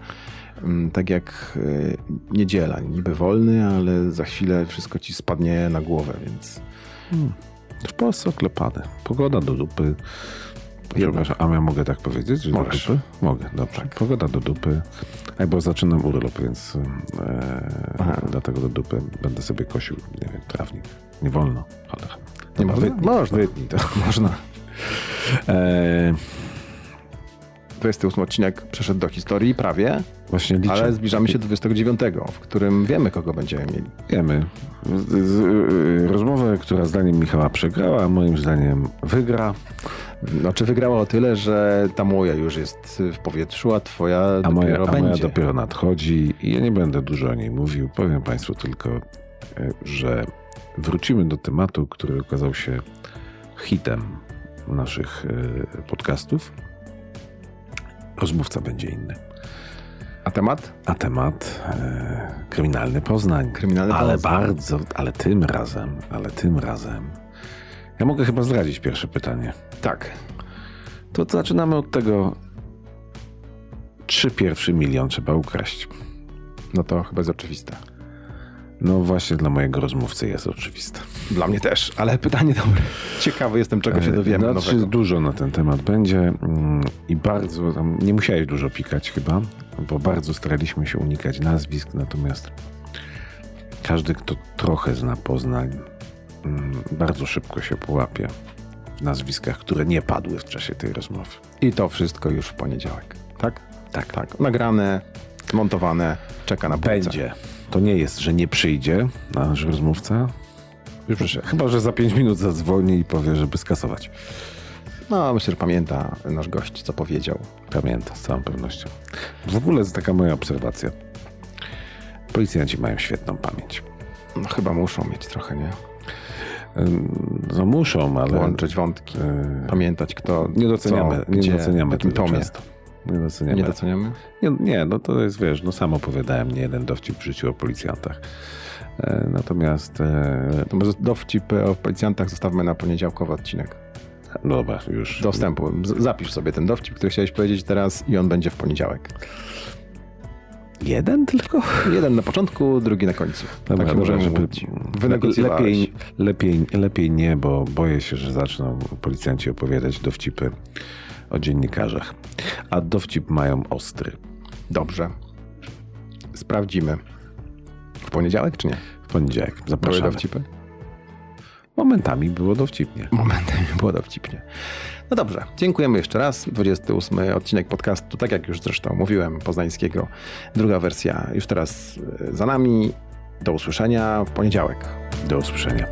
tak jak y, niedziela. Niby wolny, ale za chwilę wszystko ci spadnie na głowę, więc... Hmm. W Polsce oklepane. Pogoda do dupy. Przepraszam, a ja mogę tak powiedzieć, że Możesz. do dupy? Mogę, dobrze. Tak. Pogoda do dupy. A bo zaczynam urlop, więc e, dlatego do dupy będę sobie kosił, nie wiem, trawnik. Nie wolno, ale... Nie można? Wytnij, Można. Wytnij to. *laughs* Można. E, 28 odcinek przeszedł do historii prawie, właśnie liczę. ale zbliżamy się do 29, w którym wiemy, kogo będziemy mieli. Wiemy. Z- Rozmowę, która zdaniem Michała przegrała, moim zdaniem wygra. Znaczy wygrała o tyle, że ta moja już jest w powietrzu, a twoja A dopiero moja, a moja będzie. dopiero nadchodzi i ja nie będę dużo o niej mówił. Powiem Państwu tylko, e, że wrócimy do tematu, który okazał się hitem naszych e, podcastów. Rozmówca będzie inny. A temat? A temat e, kryminalny Poznań. Kryminalny ale Poznań. bardzo, ale tym razem, ale tym razem. Ja mogę chyba zdradzić pierwsze pytanie. Tak. To zaczynamy od tego, czy pierwszy milion trzeba ukraść. No to chyba jest oczywiste. No właśnie dla mojego rozmówcy jest oczywiste. Dla mnie też, ale pytanie dobre. Ciekawy jestem, czego się dowiemy Znaczy, nowego. dużo na ten temat będzie mm, i bardzo, tam nie musiałeś dużo pikać chyba, bo bardzo staraliśmy się unikać nazwisk, natomiast każdy, kto trochę zna Poznań, mm, bardzo szybko się połapie w nazwiskach, które nie padły w czasie tej rozmowy. I to wszystko już w poniedziałek. Tak? Tak, Tak. Nagrane, montowane, czeka na półce. Będzie. To nie jest, że nie przyjdzie nasz rozmówca. Chyba, że za 5 minut zadzwoni i powie, żeby skasować. No, myślę, że pamięta nasz gość, co powiedział. Pamięta, z całą pewnością. W ogóle jest taka moja obserwacja. Policjanci mają świetną pamięć. No chyba muszą mieć trochę, nie? No muszą, ale Łączyć wątki. yy, Pamiętać kto, nie doceniamy, co, nie gdzie, doceniamy tego tomie. często. Nie doceniamy. Nie doceniamy? Nie, nie, no to jest, wiesz, no sam opowiadałem nie jeden dowcip w życiu o policjantach. E, natomiast, e, To może dowcip o policjantach zostawmy na poniedziałkowy odcinek. no dobra, już. Do wstępu. Zapisz sobie ten dowcip, który chciałeś powiedzieć teraz i on będzie w poniedziałek. Jeden tylko? Jeden na początku, drugi na końcu. Dobra, tak możemy. Wynegocjowałeś. lepiej, lepiej, lepiej nie, bo boję się, że zaczną policjanci opowiadać dowcipy o dziennikarzach. A dowcip mają ostry. Dobrze. Sprawdzimy. W poniedziałek czy nie? W poniedziałek. Były Zapraszamy. dowcipy? Momentami było dowcipnie. Momentami było dowcipnie. No dobrze, dziękujemy jeszcze raz. 28 odcinek podcastu, tak jak już zresztą mówiłem, poznańskiego. Druga wersja już teraz e, za nami. Do usłyszenia w poniedziałek. Do usłyszenia.